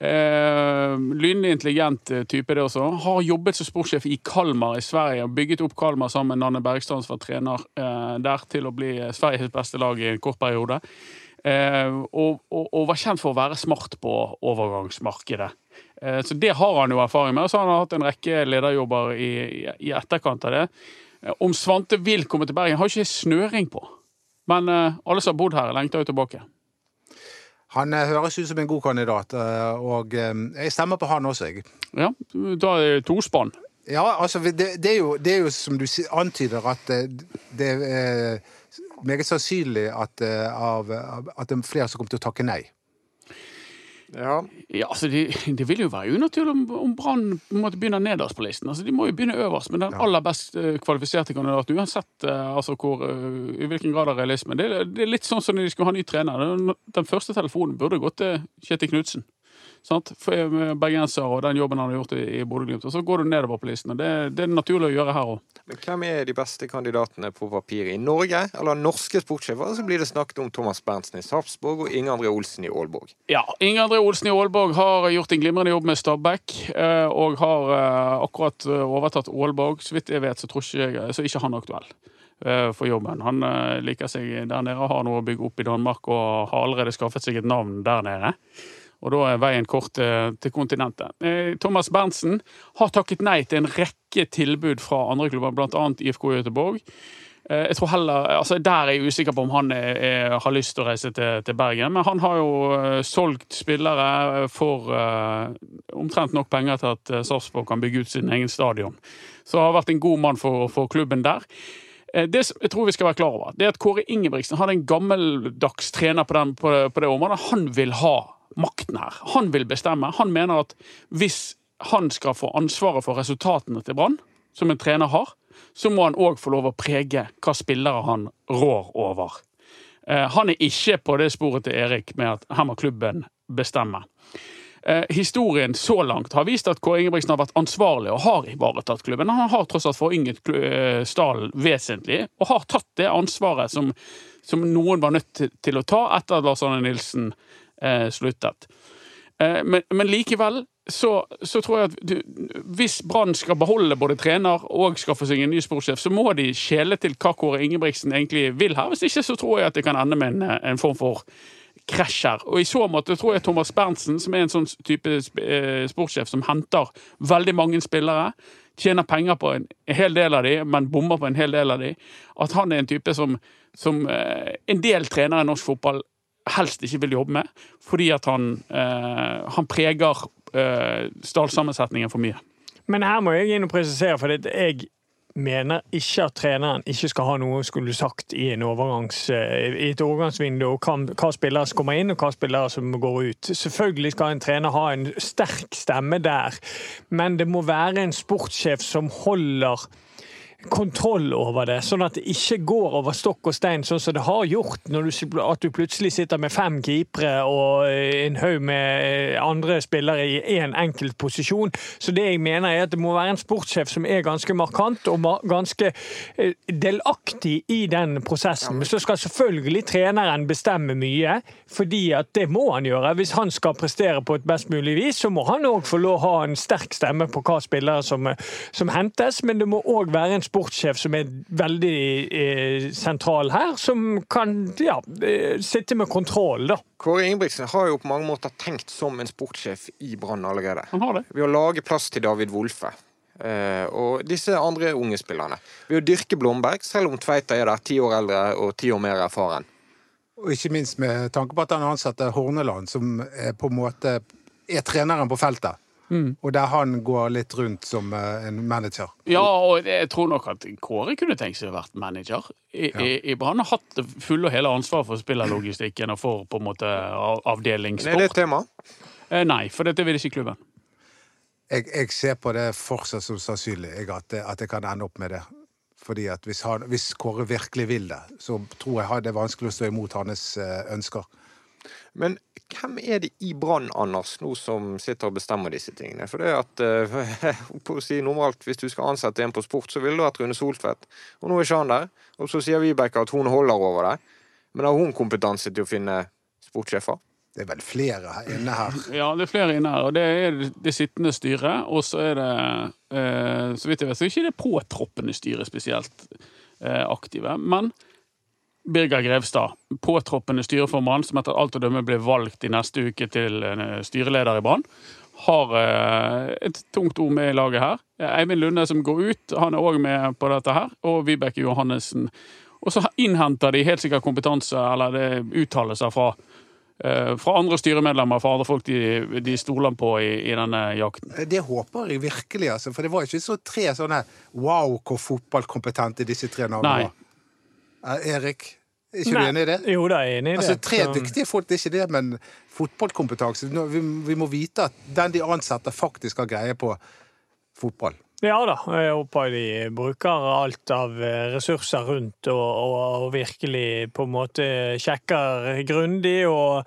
Eh, Lynlig intelligent eh, type, det også. Har jobbet som sportssjef i Kalmar i Sverige og bygget opp Kalmar sammen med Nanne Bergstrand, som var trener eh, der, til å bli Sveriges beste lag i en kort periode. Eh, og, og, og var kjent for å være smart på overgangsmarkedet. Eh, så det har han jo erfaring med. Og så har han hatt en rekke lederjobber i, i, etterkant av det. Eh, om Svante vil komme til Bergen, har ikke snøring på. Men alle som har bodd her, lengter jo tilbake. Han høres ut som en god kandidat, og jeg stemmer på han også, jeg. Ja, da er det tospann. Ja, altså, det, det, er jo, det er jo som du antyder, at det, det meget sannsynlig at, eh, av, at det er flere som kommer til å takke nei. Ja. Ja, altså det, det vil jo være unaturlig om, om Brann på en begynner nederst på listen. Altså De må jo begynne øverst med den aller best eh, kvalifiserte kandidaten, uansett eh, altså hvor, i hvilken grad av realisme. Det, det er litt sånn som når de skulle ha ny trener. Den, den første telefonen burde gått til Kjetil Knutsen. Sant? Eh, Bergenser og den jobben han har gjort i, i Bodø-Glimt. Og så går du nedover på listen. og Det, det er naturlig å gjøre her òg. Men hvem er de beste kandidatene på papir i Norge? Eller norske sportssjefer? Så blir det snakket om Thomas Berntsen i Sarpsborg og Inge André Olsen i Aalborg. Ja, Inge André Olsen i Aalborg har gjort en glimrende jobb med Stabæk, eh, og har eh, akkurat overtatt Aalborg. Så vidt jeg vet, så, tror ikke jeg, så er ikke han aktuell for jobben. Han liker seg der nede, har noe å bygge opp i Danmark og har allerede skaffet seg et navn der nede. Og da er veien kort eh, til kontinentet. Eh, Thomas Berntsen har takket nei til en rekke tilbud fra andre klubber, bl.a. IFK Göteborg. Eh, Jeg tror heller, altså Der er jeg usikker på om han er, er, har lyst til å reise til, til Bergen. Men han har jo solgt spillere for uh, omtrent nok penger til at Sarpsborg kan bygge ut sin egen stadion. Så har vært en god mann for, for klubben der. Det jeg tror vi skal være klar over, det er at Kåre Ingebrigtsen han er en gammeldags trener på, den, på, på det området. Han vil ha makten her. Han vil bestemme. Han mener at hvis han skal få ansvaret for resultatene til Brann, som en trener har, så må han òg få lov å prege hva spillere han rår over. Eh, Han er ikke på det sporet til Erik med at her må klubben bestemme. Eh, historien så langt har vist at Kåre Ingebrigtsen har vært ansvarlig og har ivaretatt klubben. Han har tross alt forynget eh, stallen vesentlig, og har tatt det ansvaret som, som noen var nødt til, å ta etter at Lars Arne Nilsen sluttet. Eh, men, men likevel så, så tror jeg at du, hvis Brann skal beholde både trener og skaffe seg en ny sportssjef, så må de skjele til hva Kåre Ingebrigtsen egentlig vil her. Hvis ikke så tror jeg at det kan ende med en, en form for krasj her. Og i så måte tror jeg Thomas Berntsen, som er en sånn type sp- eh, sportssjef som henter veldig mange spillere, tjener penger på en hel del av de, men bommer på en hel del av de, at han er en type som, som eh, en del trenere i norsk fotball helst ikke vil jobbe med, fordi at han, eh, han preger eh, stallsammensetningen for mye. Men her må jeg inn og presisere, for jeg mener ikke at treneren ikke skal ha noe skulle sagt i, overgangs, eh, i et overgangsvindu, hva spillere som kommer inn og hva spillere som går ut. Selvfølgelig skal en trener ha en sterk stemme der, men det må være en sportssjef som holder kontroll over det, sånn at det ikke går over stokk og stein, sånn som det har gjort. Du, at du plutselig sitter med fem keepere og eh, en haug med eh, andre spillere i én en enkelt posisjon. Så det jeg mener er at det må være en sportssjef som er ganske markant og ganske eh, delaktig i den prosessen. Men så skal selvfølgelig treneren bestemme mye, fordi at det må han gjøre. Hvis han skal prestere på et best mulig vis, så må han òg få lov å ha en sterk stemme på hva spillere som, som hentes, men det må òg være en sportssjef som er veldig eh, sentral her, som kan ja, eh, sitte med kontroll, da. Kåre Ingebrigtsen har jo på mange måter tenkt som en sportssjef i Brann allerede. Han har det. Ved å lage plass til David Wolfe. eh, og disse andre unge spillerne. Ved å dyrke Blomberg, selv om Tveita er der ti år eldre og ti år mer erfaren. Og ikke minst med tanke på at han ansetter Horneland, som er på en måte er treneren på feltet. Og der han går litt rundt som eh, en manager. Ja, og jeg tror nok at Kåre kunne tenkt seg å vært manager i, ja. i Brann. Har hatt det fulle og hele ansvaret for spillerlogistikken og for på en måte avdelingssport. er det et tema? Eh, Nei, for dette vil ikke klubben. Jeg, jeg ser på det fortsatt som sannsynlig jeg, at, det, at jeg kan ende opp med det. Fordi at hvis, han, hvis Kåre virkelig vil det, så tror jeg det er vanskelig å stå imot hans eh, ønsker. Men hvem er det i Brann, Anders, nå som sitter og bestemmer disse tingene? For det er at, eh, på å si normalt, Hvis du skal ansette en på sport, så ville det vært Rune Soltvedt. Og nå er ikke han der. Og så sier Vibeke at hun holder over det. Men har hun kompetanse til å finne sportssjefer? Det er vel flere inne her. Ja, det er flere inne her. Og det er det sittende styret. Og så er det, eh, så vidt jeg vet, så er det ikke det påtroppende styret spesielt eh, aktive. Men Birger Grevstad, påtroppende styreformann, som etter alt å dømme blir valgt i neste uke til eh, styreleder i Brann, har eh, et tungt ord med i laget her. Eivind Lunde som går ut, han er òg med på dette her. Og Vibeke Johannessen. Og så innhenter de helt sikkert kompetanse, eller det er uttalelser fra eh, fra andre styremedlemmer, fra andre folk de, de stoler på i, i denne jakten. Det håper jeg virkelig, altså. For det var ikke så tre sånne wow, hvor fotballkompetente disse tre navnene var. Eh, Erik, er ikke du enig i det? Jo da, jeg er enig i det. Altså, Tre dyktige folk, det er ikke det, men fotballkompetanse vi, vi må vite at den de ansetter, faktisk har greie på fotball. Ja da, jeg håper de bruker alt av eh, ressurser rundt og, og, og virkelig på en måte sjekker grundig og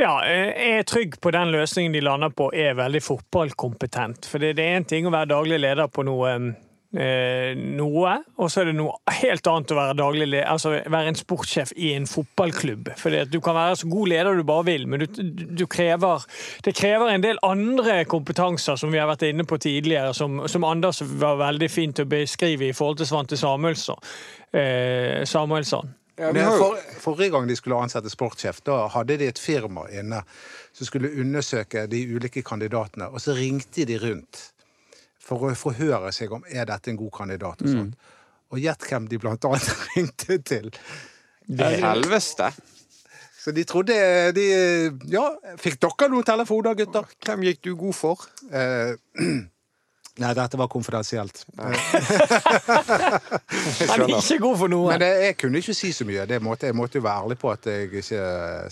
ja, er trygg på den løsningen de lander på er veldig fotballkompetent. For det, det er én ting å være daglig leder på noe eh, noe, og så er det noe helt annet å være daglig leder, altså være en sportssjef i en fotballklubb. For du kan være så god leder du bare vil, men du, du krever, det krever en del andre kompetanser som vi har vært inne på tidligere, som, som Anders var veldig fint å beskrive i forhold til Svante Samuelsson. Eh, Samuelsson. Ja, har for, forrige gang de skulle ansette sportssjef, da hadde de et firma inne som skulle undersøke de ulike kandidatene, og så ringte de rundt for å forhøre seg om er dette en god kandidat. Og sånt. Og gjett hvem de blant annet ringte til. Helveste. Så de trodde de Ja, fikk dere noen telefoner, gutter? Hvem gikk du god for? Eh, nei, dette var konfidensielt. Han er ikke god for noe! Men det, jeg kunne ikke si så mye. Det måtte, jeg måtte jo være ærlig på at jeg ikke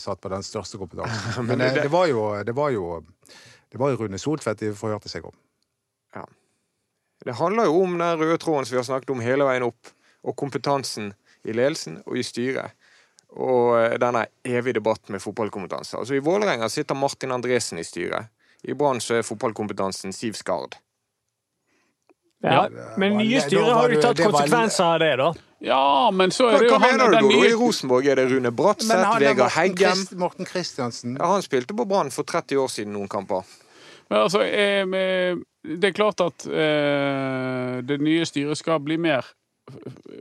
satt på den største kompetansen. Men det, det, var, jo, det, var, jo, det var jo Rune Soltvedt de forhørte seg om. Det handler jo om den røde tråden som vi har snakket om hele veien opp, og kompetansen i ledelsen og i styret. Og eh, denne evige debatten med fotballkompetanse. Altså I Vålerenga sitter Martin Andresen i styret. I Brann så er fotballkompetansen Siv Skard. Ja. Men nye styret har jo tatt konsekvenser av det, da. Ja, men så er det jo hva mener du da? nye I Rosenborg er det Rune Bratseth, Vegard Morten, Heggem Morten Kristiansen. ja, Han spilte på Brann for 30 år siden noen kamper. Men altså, eh, det er klart at eh, det nye styret skal bli mer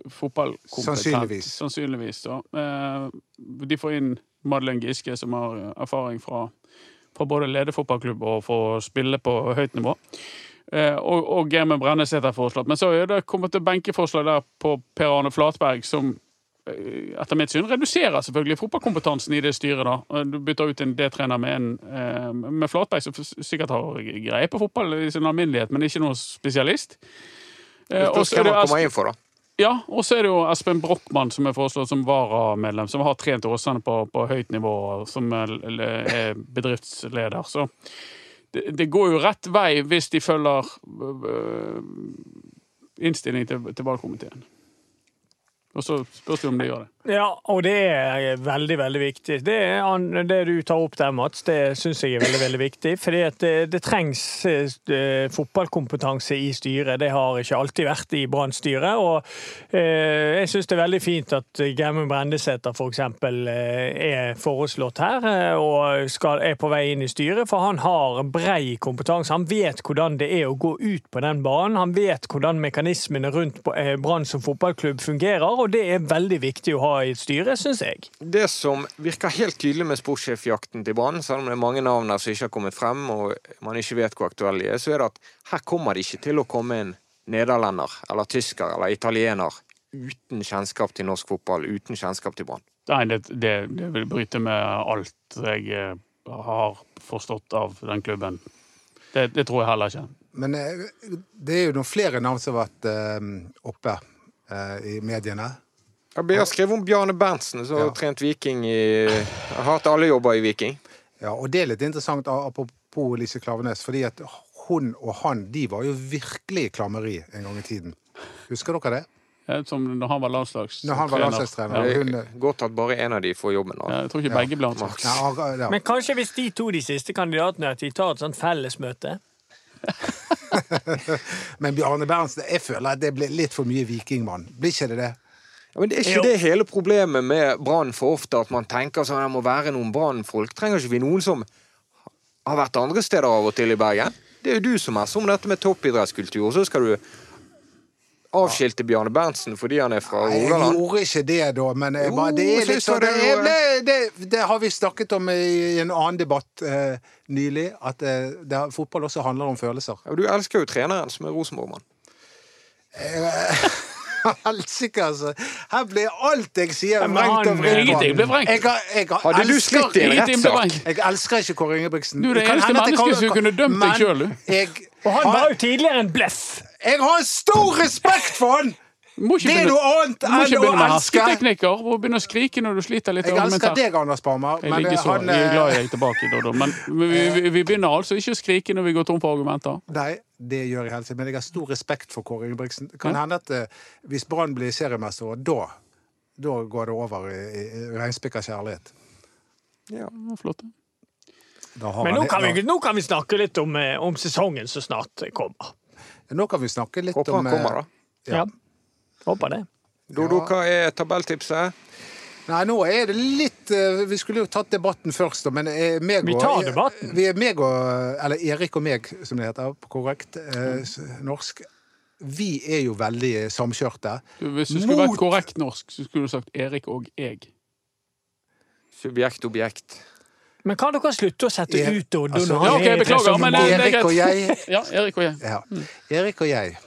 fotballkompetent. Sannsynligvis. Sannsynligvis. Eh, de får inn Madeleine Giske, som har erfaring fra, fra både lede fotballklubb og for å spille på høyt nivå. Eh, og, og Germund Brennesæter er foreslått. Men så er det kommet til benkeforslag der på Per Arne Flatberg, som etter mitt syn reduserer selvfølgelig fotballkompetansen i det styret. da. Du bytter ut en D-trener med en eh, med Flatberg, som sikkert har greie på fotball i sin alminnelighet, men ikke noe spesialist. Eh, hvem han kommer inn for, da. ja, og så er det jo Espen Brochmann som er foreslått som varamedlem, som har trent Åsane på, på høyt nivå, som er, er bedriftsleder. Så det, det går jo rett vei hvis de følger øh, innstilling til, til valgkomiteen. Og så spørs det om de gjør det. Ja, og det er veldig, veldig viktig. Det, det du tar opp der, Mats, det syns jeg er veldig veldig viktig. fordi det, det trengs eh, fotballkompetanse i styret. Det har ikke alltid vært i Brann-styret. Og eh, jeg syns det er veldig fint at Germund Brendesæter f.eks. eksempel er foreslått her eh, og skal, er på vei inn i styret. For han har brei kompetanse. Han vet hvordan det er å gå ut på den banen. Han vet hvordan mekanismene rundt eh, Brann som fotballklubb fungerer, og det er veldig viktig å ha i styret, styre, syns jeg. Det som virker helt tydelig med sportssjefjakten til Brann, selv om det er mange navn der som ikke har kommet frem, og man ikke vet hvor aktuelle de er, så er det at her kommer det ikke til å komme en nederlender eller tysker eller italiener uten kjennskap til norsk fotball, uten kjennskap til Brann. Nei, det, det, det vil bryte med alt jeg eh, har forstått av den klubben. Det, det tror jeg heller ikke. Men eh, det er jo noen flere navn som har vært eh, oppe i mediene. Jeg har skrevet om Bjarne Berntsen, som har Ja. trent Viking i Har hatt alle jobber i Viking. Ja, og det er litt interessant, apropos Lise Klavenes, fordi at hun og han de var jo virkelig i klammeri en gang i tiden. Husker dere det? Ja, som når han var landslagstrener. Når han var landslagstrener. Ja. Hun, godt at bare en av de får jobben. Ja, Jeg tror ikke begge ble ansatt. Ja, ja. Men kanskje hvis de to de siste kandidatene at de tar et sånt fellesmøte? Men Bjarne Berntsen, jeg føler at det blir litt for mye vikingmann. Blir ikke det det? Ja, men det er ikke Jo. det hele problemet med Brann for ofte, at man tenker sånn det må være noen Brann-folk. Trenger ikke vi noen som har vært andre steder av og til i Bergen? Det er jo du som er som dette med toppidrettskultur. Så skal du avskilte Bjarne Berntsen fordi han er fra Rogaland? jeg gjorde ikke det, da, men jeg Jo, bare, det er litt sånn det det, det, det, det har vi snakket om i en annen debatt eh, nylig, at eh, det, fotball også handler om følelser. Ja, du elsker jo treneren som er Rosenborg-mann. Helsike, altså. Her blir alt jeg sier, vrengt og ble vrengt. Jeg, har- jeg, Hadde du slitt i en ble rettssak? Jeg elsker ikke Kåre Ingebrigtsen. Du er det eneste mennesket som kunne dømt deg sjøl, du. Og han var jo tidligere en bless jeg har stor respekt for han! Må ikke Det er begynne- noe annet enn å elske. hersketeknikker og begynne å skrike når du sliter litt. Jeg elsker deg, Anders Barmer, Jeg ligger så, han jeg er eh, glad i deg tilbake, Dodo. Men vi, vi, vi begynner altså ikke å skrike når vi går tom for argumenter. Nei, det gjør jeg helst, men jeg har stor respekt for Kåre Ingebrigtsen. Kan Ja. hende at eh, hvis Brann blir seriemester, og da, da går det over i, i regnspikka kjærlighet. Ja. Flott. Da har Men nå kan, da- vi, nå kan vi snakke litt om, eh, om sesongen som snart kommer. nå kan vi snakke litt Håper om han kommer, da. Ja. Håper det. Dodo, hva er tabelltipset? Nei, nå er det litt eh, Vi skulle jo tatt debatten først, da, men meg og, Vi tar debatten. Vi er meg og Eller Erik og meg, som det heter på korrekt eh, norsk. Vi er jo veldig samkjørte. Du, hvis du skulle vært korrekt norsk, så skulle du sagt Erik og jeg. Subjekt, objekt. Men kan dere slutte å sette Er- ut Odd? altså- Ja, okay, er beklager, men det, er greit. Erik og jeg Ja, Erik og jeg. ja. Erik og jeg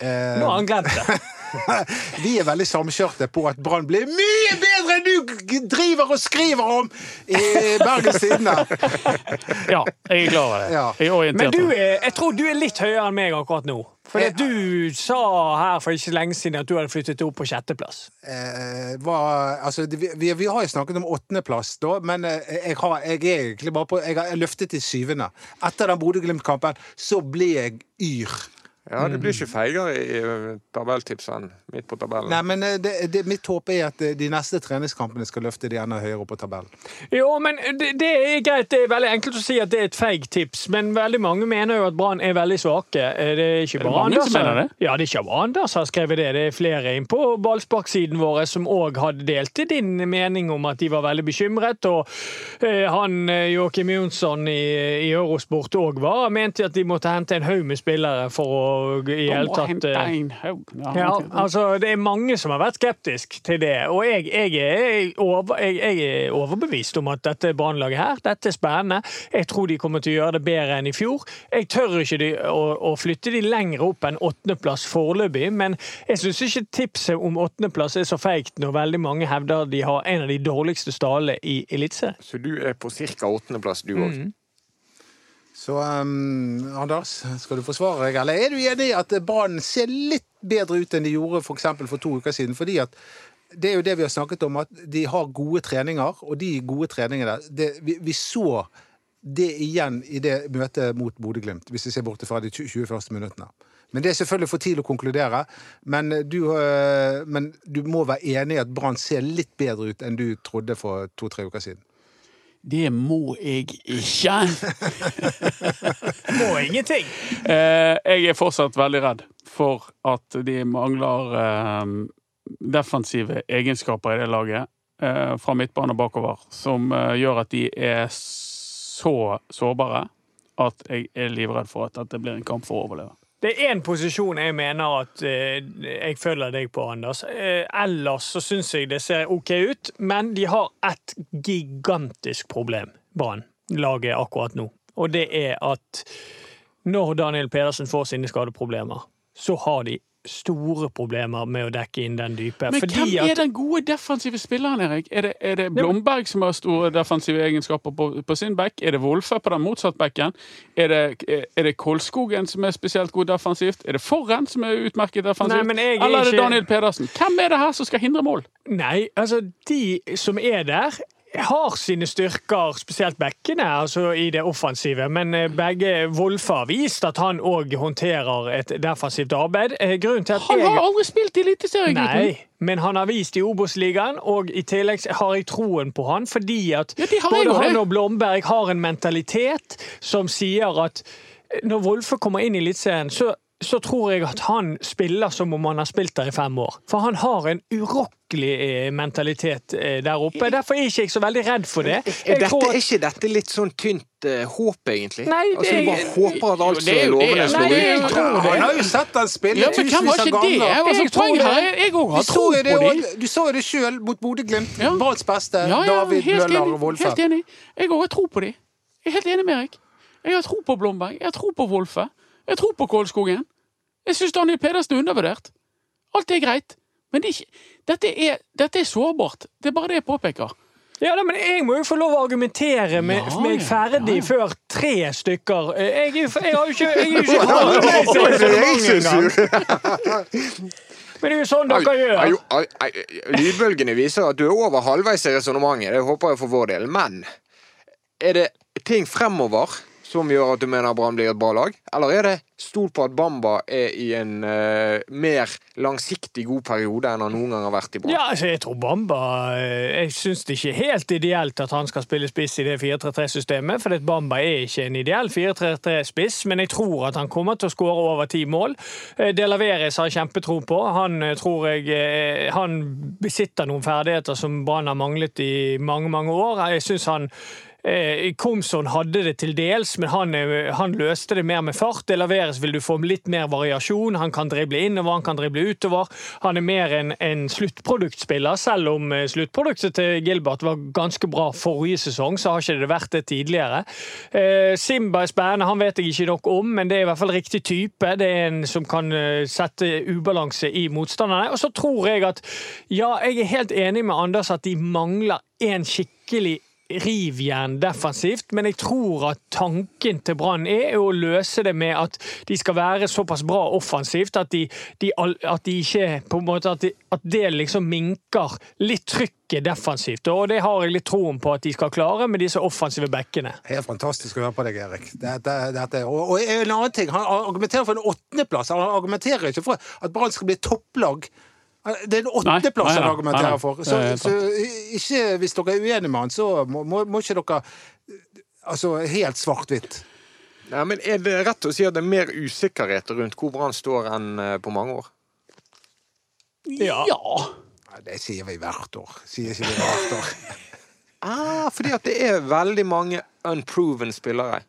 eh, Nå har han glemt det. Vi er veldig samkjørte på at Brann blir mye bedre enn du driver og skriver om i Bergens Tidende! Ja, jeg er klar over det. Ja. Jeg er orientert. Men du er, jeg tror du er litt høyere enn meg akkurat nå. For Jeg- du sa her for ikke lenge siden at du hadde flyttet opp på sjetteplass. Eh, hva, altså, vi, vi, vi har jo snakket om åttendeplass, da, men eh, jeg, har, jeg er egentlig bare på Jeg har løftet til syvende. Etter den Bodø-Glimt-kampen så ble jeg yr. Ja, det blir ikke feigere i eh, tabelltips enn midt på tabellen. Nei, men eh, det, det, mitt håp er at eh, de neste treningskampene skal løfte de enda høyere opp på tabellen. Jo, men det, det er greit. Det er veldig enkelt å si at det er et feigt tips, men veldig mange mener jo at Brann er veldig svake. Det er ikke det bare mange Anders som mener det? Ja, det er ikke bare Anders som har skrevet det. Det er flere inn på ballsparksiden vår som òg hadde delt i din mening om at de var veldig bekymret. Og han Joakim Jonsson i, i Eurosport òg var mente at de måtte hente en haug med spillere for å i hele tatt eh. Ja, ja, altså Det er mange som har vært skeptisk til det. Og jeg, jeg, er, over, jeg, jeg er overbevist om at dette brannlaget her, dette er spennende. Jeg tror de kommer til å gjøre det bedre enn i fjor. Jeg tør ikke de, å, å flytte de lenger opp enn åttendeplass foreløpig, men jeg syns ikke tipset om åttendeplass er så feigt når veldig mange hevder de har en av de dårligste stallene i Eliteserien. Så du er på ca. åttendeplass, du òg. Mm. Så um, Anders, skal du forsvare deg, eller er du enig i at Brann ser litt bedre ut enn de gjorde for, eksempel for to uker siden? Fordi at det er jo det vi har snakket om, at de har gode treninger, og de gode treningene det, vi, vi så det igjen i det møtet mot Bodø-Glimt, hvis vi ser bort fra de 20 første minuttene. Men Det er selvfølgelig for tidlig å konkludere, men du, øh, men du må være enig i at Brann ser litt bedre ut enn du trodde for to-tre uker siden. Det må jeg ikke. Må ingenting! Eh, jeg er fortsatt veldig redd for at de mangler eh, defensive egenskaper i det laget, eh, fra midtbane og bakover, som gjør at de er så sårbare at jeg er livredd for at dette blir en kamp for å overleve. Det er én posisjon jeg mener at eh, jeg følger deg på, Anders. Eh, ellers så syns jeg det ser OK ut, men de har et gigantisk problem, Brann, laget akkurat nå. Og det er at når Daniel Pedersen får sine skadeproblemer, så har de store problemer med å dekke inn den dype. Men hvem er den gode defensive spilleren, Erik? Er det, er det Blomberg som har store defensive egenskaper på, på sin back? Er det Wolfe på den motsatte backen? Er det, er det Kolskogen som er spesielt god defensivt? Er det Forren som er utmerket defensivt? Nei, er Eller er det Daniel Pedersen? Hvem er det her som skal hindre mål? Nei, altså, de som er der har sine styrker, spesielt bekkene, altså i det offensive. Men eh, begge Wolfe har vist at han òg håndterer et defensivt arbeid. Eh, Grunnen til at Han jeg har aldri spilt i Eliteserien, gutten! Nei, men han har vist i Obos-ligaen, og i tillegg har jeg troen på han, fordi at Ja, jeg både han og Blomberg har en mentalitet som sier at når Wolfe kommer inn i Eliteserien, så så tror jeg at han spiller som om han har spilt der i fem år. For han har en urokkelig eh, mentalitet eh, der oppe. Derfor er jeg ikke jeg så veldig redd for det. Er, Jeg dette, tror er ikke dette litt sånn tynt eh, håp, egentlig? Nei, det altså, du bare er- håper at alt det. lovende slår ut? Han har jo sett den spille Ja, tusenvis av ikke det? ganger. Jeg Jeg tror det. Jeg- òg har tro på de. og du sa jo det sjøl mot Bodø-Glimt. Ja. Barents beste, Ja, ja, David Møller og Wolfe. Helt enig. Jeg òg har tro på de. Jeg er helt enig med Erik. Jeg har tro på Blomberg. Jeg har tro på Wolfe. Jeg tror på Kålskogen. Jeg syns Daniel Pedersen er undervurdert. Alt er greit. Men det er ikke, dette, er, dette er sårbart. Det er bare det jeg påpeker. Ja, da, men Jeg må jo få lov å argumentere med, Ja, meg ferdig ja, ja. før tre stykker. Eh, Jeg, jeg har jo ikke, jeg er jo ikke. Men det er jo sånn dere gjør. Lydbølgene viser at du er over halvveis i resonnementet. Det håper jeg for vår del. Men er det ting fremover som gjør at du mener Brann blir et bra lag? Eller er det stol på at Bamba er i en uh, mer langsiktig god periode enn han noen gang har vært i Brann? Ja, altså, jeg tror Bamba eh, Jeg syns det ikke er helt ideelt at han skal spille spiss i det 4-3-3-systemet, for Bamba er ikke en ideell 4-3-3-spiss, men jeg tror at han kommer til å skåre over ti mål. Eh, De Laveres har jeg kjempetro på. Han tror jeg Han besitter noen ferdigheter som Brann har manglet i mange, mange år. Jeg syns han Komson hadde det til dels, men han, eh, han løste det mer med fart. Det Laveres vil du få litt mer variasjon. Han kan drible innover, han kan drible utover. Han er mer en, en sluttproduktspiller, selv om eh, sluttproduktet til Gilbert var ganske bra forrige sesong, så har ikke det vært det tidligere. Eh, Simba er spennende, han vet jeg ikke nok om, men det er i hvert fall riktig type. Det er en som kan eh, sette ubalanse i motstanderne. Og så tror jeg at, ja, jeg er helt enig med Anders at de mangler en skikkelig rivjern defensivt, men jeg tror at tanken til Brann er å løse det med at de skal være såpass bra offensivt at de, de, at de ikke på en måte at, de, at det liksom minker litt trykket defensivt. Og det har jeg litt troen på at de skal klare med disse offensive bekkene. Helt fantastisk å høre på deg, Erik. Dette, dette. Og, og en annen ting, Han argumenterer for en åttendeplass. Han argumenterer ikke for at Brann skal bli topplag. Det er en nei, han argumenterer for. Så, så ikke, hvis dere er uenige med han, så må, må, må ikke dere Altså helt svart-hvitt. Nei, men Er det rett å si at det er mer usikkerhet rundt hvor Brann står enn eh, på mange år? Ja. ja. Det sier vi hvert år. Sier ikke vi hvert år. Ah, fordi at det er veldig mange unproven spillere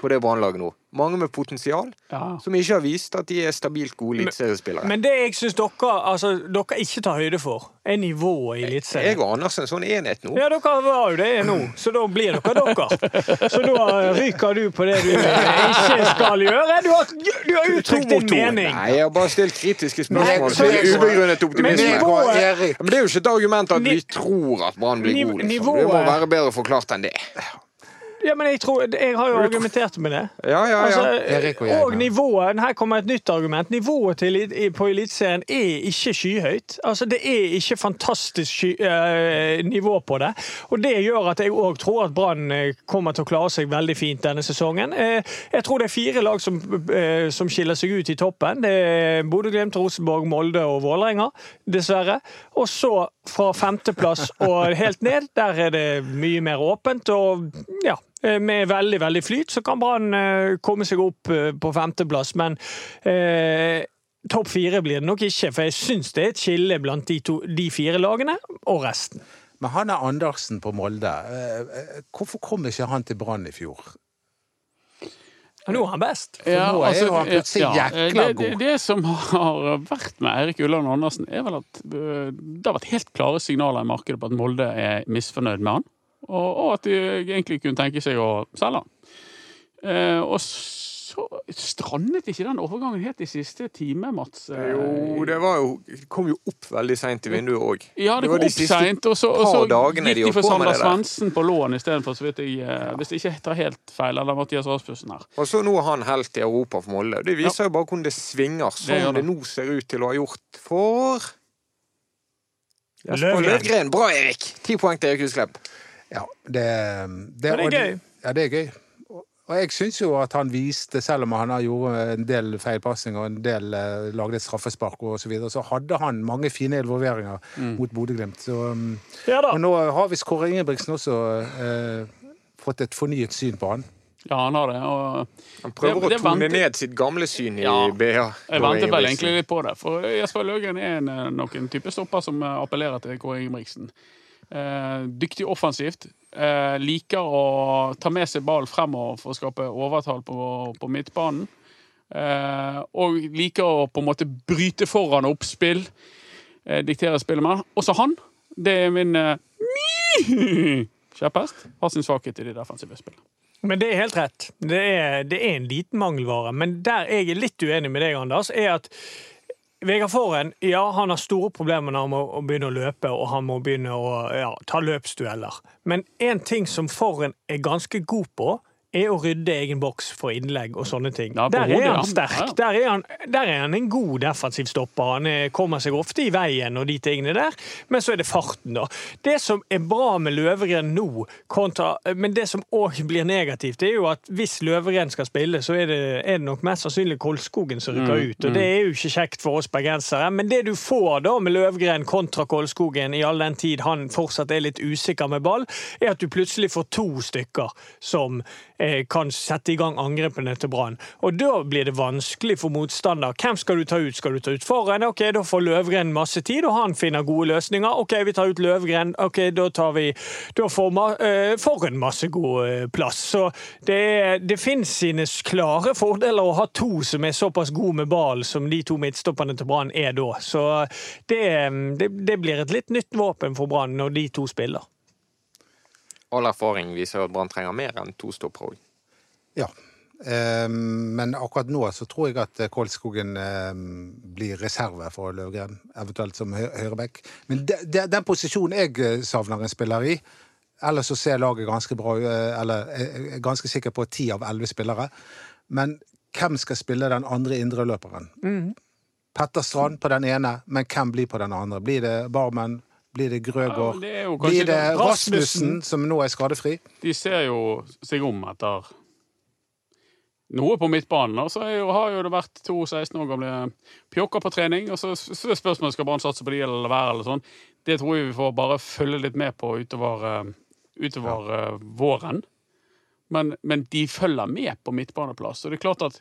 på det Brannlaget nå. Mange med potensial, Ja. som ikke har vist at de er stabilt gode eliteseriespillere. Men det jeg syns dere, altså, dere ikke tar høyde for, er nivået i Eliteserien. Jeg og Anders er en sånn enhet nå. Ja, dere var jo det nå, så da blir dere dere. Så da ryker du på det du ikke skal gjøre. Du har, du har uttrykt din mening. Nei, jeg har bare stilt kritiske Nei, spørsmål så- er ubegrunnet optimisme. Men, Men det er jo ikke et argument at vi tror at Brann blir god. Liksom. Det må være bedre forklart enn det. Ja, men jeg, tror, jeg har jo argumentert med det. Ja, ja, ja. Altså, Erik og jeg, og nivået, Her kommer et nytt argument. Nivået til, på Eliteserien er ikke skyhøyt. Altså, Det er ikke fantastisk sky, eh, nivå på det. Og Det gjør at jeg òg tror at Brann eh, kommer til å klare seg veldig fint denne sesongen. Eh, jeg tror det er fire lag som, eh, som skiller seg ut i toppen. Det er Bodø-Glimt, Rosenborg, Molde og Vålerenga, dessverre. Og så fra femteplass og helt ned, der er det mye mer åpent. og ja, Med veldig veldig flyt så kan Brann eh, komme seg opp eh, på femteplass, men eh, topp fire blir det nok ikke. For jeg syns det er et skille blant de, to, de fire lagene og resten. Men han er Andersen på Molde. Eh, Hvorfor kom ikke han til Brann i fjor? Nå er han best. For nå er jo han plutselig jækla det, det, god. det som har vært med Eirik Ulland Andersen, er vel at øh, det har vært helt klare signaler i markedet på at Molde er misfornøyd med han, og, og at de egentlig kunne tenke seg å selge han. Eh, og så strandet ikke den overgangen helt i siste time, Mats? Eh, Jo, det var jo det kom jo opp veldig seint i vinduet òg. Ja, det var kom de opp seint, og så, og så gikk de for Sander. Svendsen på lån istedenfor, så vidt jeg ja. Hvis jeg ikke tar helt feil, eller Mathias Rasmussen her. Og så nå er han helt i Europa for Molde. Det viser jo bare hvordan det svinger, Det som gjør det. det. nå ser ut til å ha gjort for Løvgren. Løvgren. Bra, Erik! Ti poeng til Erik Husklepp. Ja, det, det, det er gøy. Ja, det er gøy. Og- jeg syns jo at han viste, selv om han har gjort en del feilpasninger og en del eh, lagde et straffespark og så videre, så hadde han mange fine involveringer mot Bodø-Glimt. Um, Ja. Og nå har visst Kåre Ingebrigtsen også eh, fått et fornyet syn på han. Ja, han har det. Og Han prøver Det- det å tone venter- ned sitt gamle syn i Ja. BA. jeg venter vel egentlig litt på det. For Jesper Løgren er en, eh, nok en type stopper som eh, appellerer til Kåre Ingebrigtsen. Eh, dyktig offensivt. Eh, liker å ta med seg ball fremover for å skape overtall på, på midtbanen. Eh, og liker å på en måte bryte foran oppspill. Eh, diktere spillet med. Også han. Det er min kjepphest. Har sin svakhet i det defensive spillet. Men det er helt rett. Det er, det er en liten mangelvare. Men der jeg er litt uenig med deg, Anders, er at Vegard Forhen ja, han har store problemer når han må begynne å løpe og han må begynne å ja, ta løpsdueller. Men én ting som Forhen er ganske god på, er å rydde egen boks for innlegg og sånne ting. Ja, der er han sterk. Der, er han, der er han en god defensiv stopper. Han er, kommer seg ofte i veien og de tingene der, men så er det farten, da. Det som er bra med Løvegren nå, kontra, men det som òg blir negativt, det er jo at hvis Løvegren skal spille, så er det, er det nok mest sannsynlig Kolskogen som rykker Mm, ut. Og det er jo ikke kjekt for oss bergensere. Men det du får da med Løvgren kontra Kolskogen, i all den tid han fortsatt er litt usikker med ball, er at du plutselig får to stykker som eh, kan sette i gang angrepene til Brann. Og da blir det vanskelig for motstander. Hvem skal du ta ut? Skal du ta ut Forhen? Ok, da får Løvgren masse tid, og han finner gode løsninger. Ok, vi tar ut Løvgren. Ok, da tar vi Da får ma eh, Forren masse god eh, plass. Så det, det finnes sine klare fordeler å ha to som er såpass gode med ball som de to midtstopperne til Brann er da. Så det, det, det blir et litt nytt våpen for Brann når de to spiller. All erfaring viser at Brann trenger mer enn to stoppere òg. Ja. Eh, men akkurat nå så tror jeg at eh, Kolskogen eh, blir reserve for Løvgren, eventuelt som hø høyreback. Men de, de, den posisjonen jeg savner en spiller i Ellers så ser laget ganske bra ut, eller jeg er ganske sikker på ti av elleve spillere. Men hvem skal spille den andre indreløperen? Petter Strand på den ene, men hvem blir på den andre? Blir det Barmen? Blir det Grøgaard? Ja, det blir det. Rasmussen, som nå er skadefri? de ser jo seg om etter noe på midtbanen. Og så jo, har jo det vært to 16 år gamle pjokker på trening. Og så så er spørsmålet skal Brann satse på de eller være. eller sånn. Det tror jeg vi får bare følge litt med på utover, eh, utover ja. våren. Men, men de følger med på midtbaneplass. Og det er klart at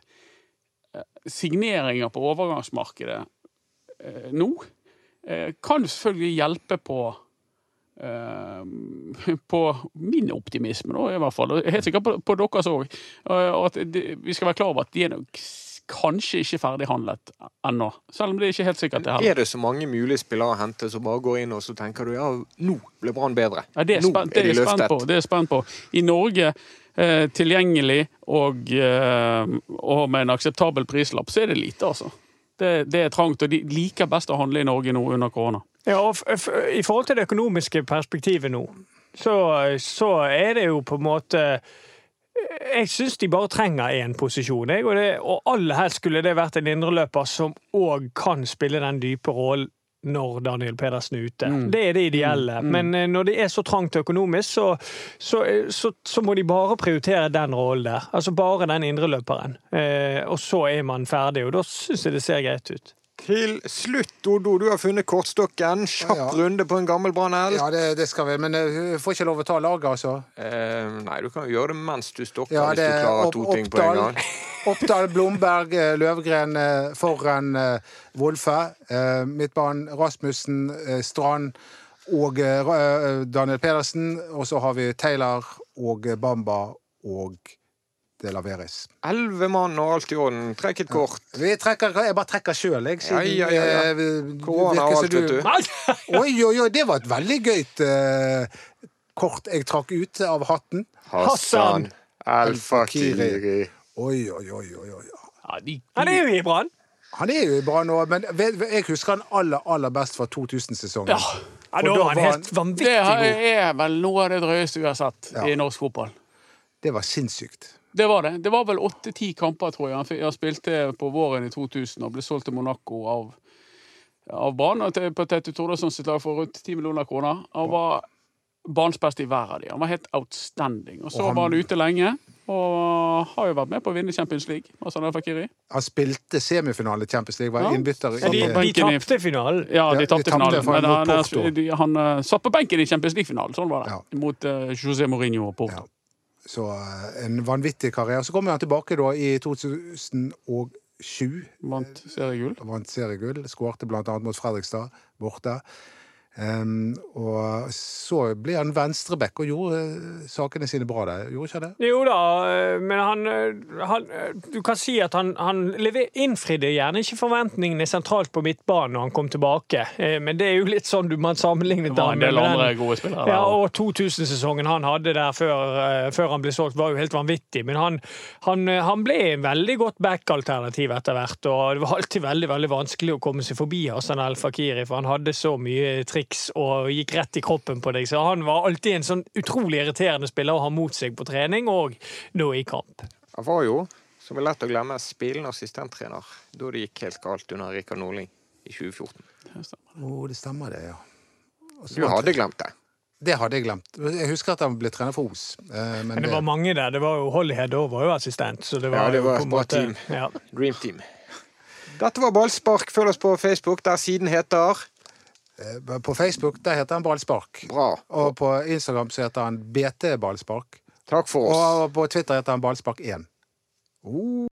eh, signeringer på overgangsmarkedet eh, nå eh, kan selvfølgelig hjelpe på eh, på min optimisme, da, i hvert fall. Og helt sikkert på, på deres òg. Og at vi skal være klar over at de er nok kanskje ikke ferdighandlet ennå. Selv om det er ikke helt sikkert det heller. Er det så mange mulige spillere å hente som bare går inn og så tenker du ja, nå ble Brann bedre? Ja, det er, nå er de løftet. på. Det er jeg spent på. I Norge, eh, tilgjengelig og, eh, og med en akseptabel prislapp, så er det lite, altså. Det, det er trangt, og de liker best å handle i Norge nå under korona. Ja, og I forhold til det økonomiske perspektivet nå, så, så er det jo på en måte Jeg syns de bare trenger én posisjon, jeg, og, det, og aller helst skulle det vært en indreløper som òg kan spille den dype rollen når Daniel Pedersen er ute. Det er det ideelle. Men eh, når det er så trangt økonomisk, så, så, så, så må de bare prioritere den rollen der. Altså bare den indreløperen. Eh, og så er man ferdig, og da syns jeg det ser greit ut. Til slutt, Odo, du har funnet kortstokken. Kjapp Ja. runde på en gammel Brann-elg. Ja, det, det skal vi, men jeg får ikke lov å ta laget, altså. Eh, nei, du kan gjøre det mens du stokker, Ja, hvis du er klarer Opp- to ting på en gang. Oppdal, Blomberg, eh, Løvgren, foran eh, Wolfe. Mitt Midtbanen Rasmussen, eh, Strand og eh, eh, Daniel Pedersen. Og så har vi Taylor og eh, Bamba og De Laveris. Elleve mann og alt i orden. Trekk et kort. Vi trekker, jeg bare trekker sjøl, jeg. siden, Ja, ja, ja, ja. eh, Korona og alt, vet du. Oi, oi, oi, det var et veldig gøyt eh, kort jeg trakk ut av hatten. Hassan Al-Fakiri. Al-Fakiri. Oi, oi, oi, oi. oi. Ja, de, Han er jo i Brann! Han er jo bra nå, men jeg husker han aller, aller best fra 2000-sesongen. Ja. Ja, da da var han helt vanvittig god. Det er vel noe av det drøyeste vi har sett Ja. i norsk fotball. Det var sinnssykt. Det var det. Det var vel åtte-ti kamper, tror jeg. Han, spilte på våren i 2000 og ble solgt til Monaco av, av Brann på Tete Tordasson sitt lag for rundt 10 millioner kroner. Han var banens beste i hver av de. Han var helt outstanding. Og så Og han- var han ute lenge, og har jo vært med på å vinne Champions League. Hassan El Fakiri. Han spilte semifinale i Champions League, var Ja. innbytter i de, de tapte finalen. Ja, de tapte finalen, men han, han, han eh, satt på benken i Champions League-finalen. Sånn var det. Ja. Mot uh, José Mourinho og Porto. Ja. Så eh, en vanvittig karriere. Så kommer han tilbake da i 2007. Vant seriegull. Vant seriegull. Skårte annet mot Fredrikstad borte. Em, og så ble han venstreback og gjorde eh, sakene sine bra der. Gjorde ikke han det? Jo da, eh, men han, eh, han Du kan si at han, han lever, innfridde gjerne ikke forventningene sentralt på midtbanen når han kom tilbake. Eh, Men det er jo litt sånn du man sammenlignet Det var en med del den- andre gode spillere. Ja, og 2000-sesongen han hadde der før, før han ble solgt, var jo helt vanvittig. Men han, han, han ble en veldig godt back-alternativ etter hvert. Og det var alltid veldig veldig vanskelig å komme seg forbi Hassan El Fakiri, for han hadde så mye triks og gikk rett i kroppen på deg. Så han var alltid en sånn utrolig irriterende spiller å ha mot seg på trening og nå i kamp. Han var jo, som er lett å glemme, spillende assistenttrener da det gikk helt galt under Rikard Nordling i 2014. Å, det stemmer det, ja. Også Du hadde glemt det. Det hadde jeg glemt. Jeg husker at han ble trener for Os. Men, Men det var mange der. Det var jo Hollyhead òg var jo assistent. Så det var, Ja, det var jo på et en bra måte- team. Ja. Dream Team. Dette var Ballspark. Følg oss på Facebook, der siden heter Eh, På Facebook der heter han Ballspark. Bra. Og på Instagram så heter han BT Ballspark. Takk for oss. Og på Twitter heter han Ballspark1.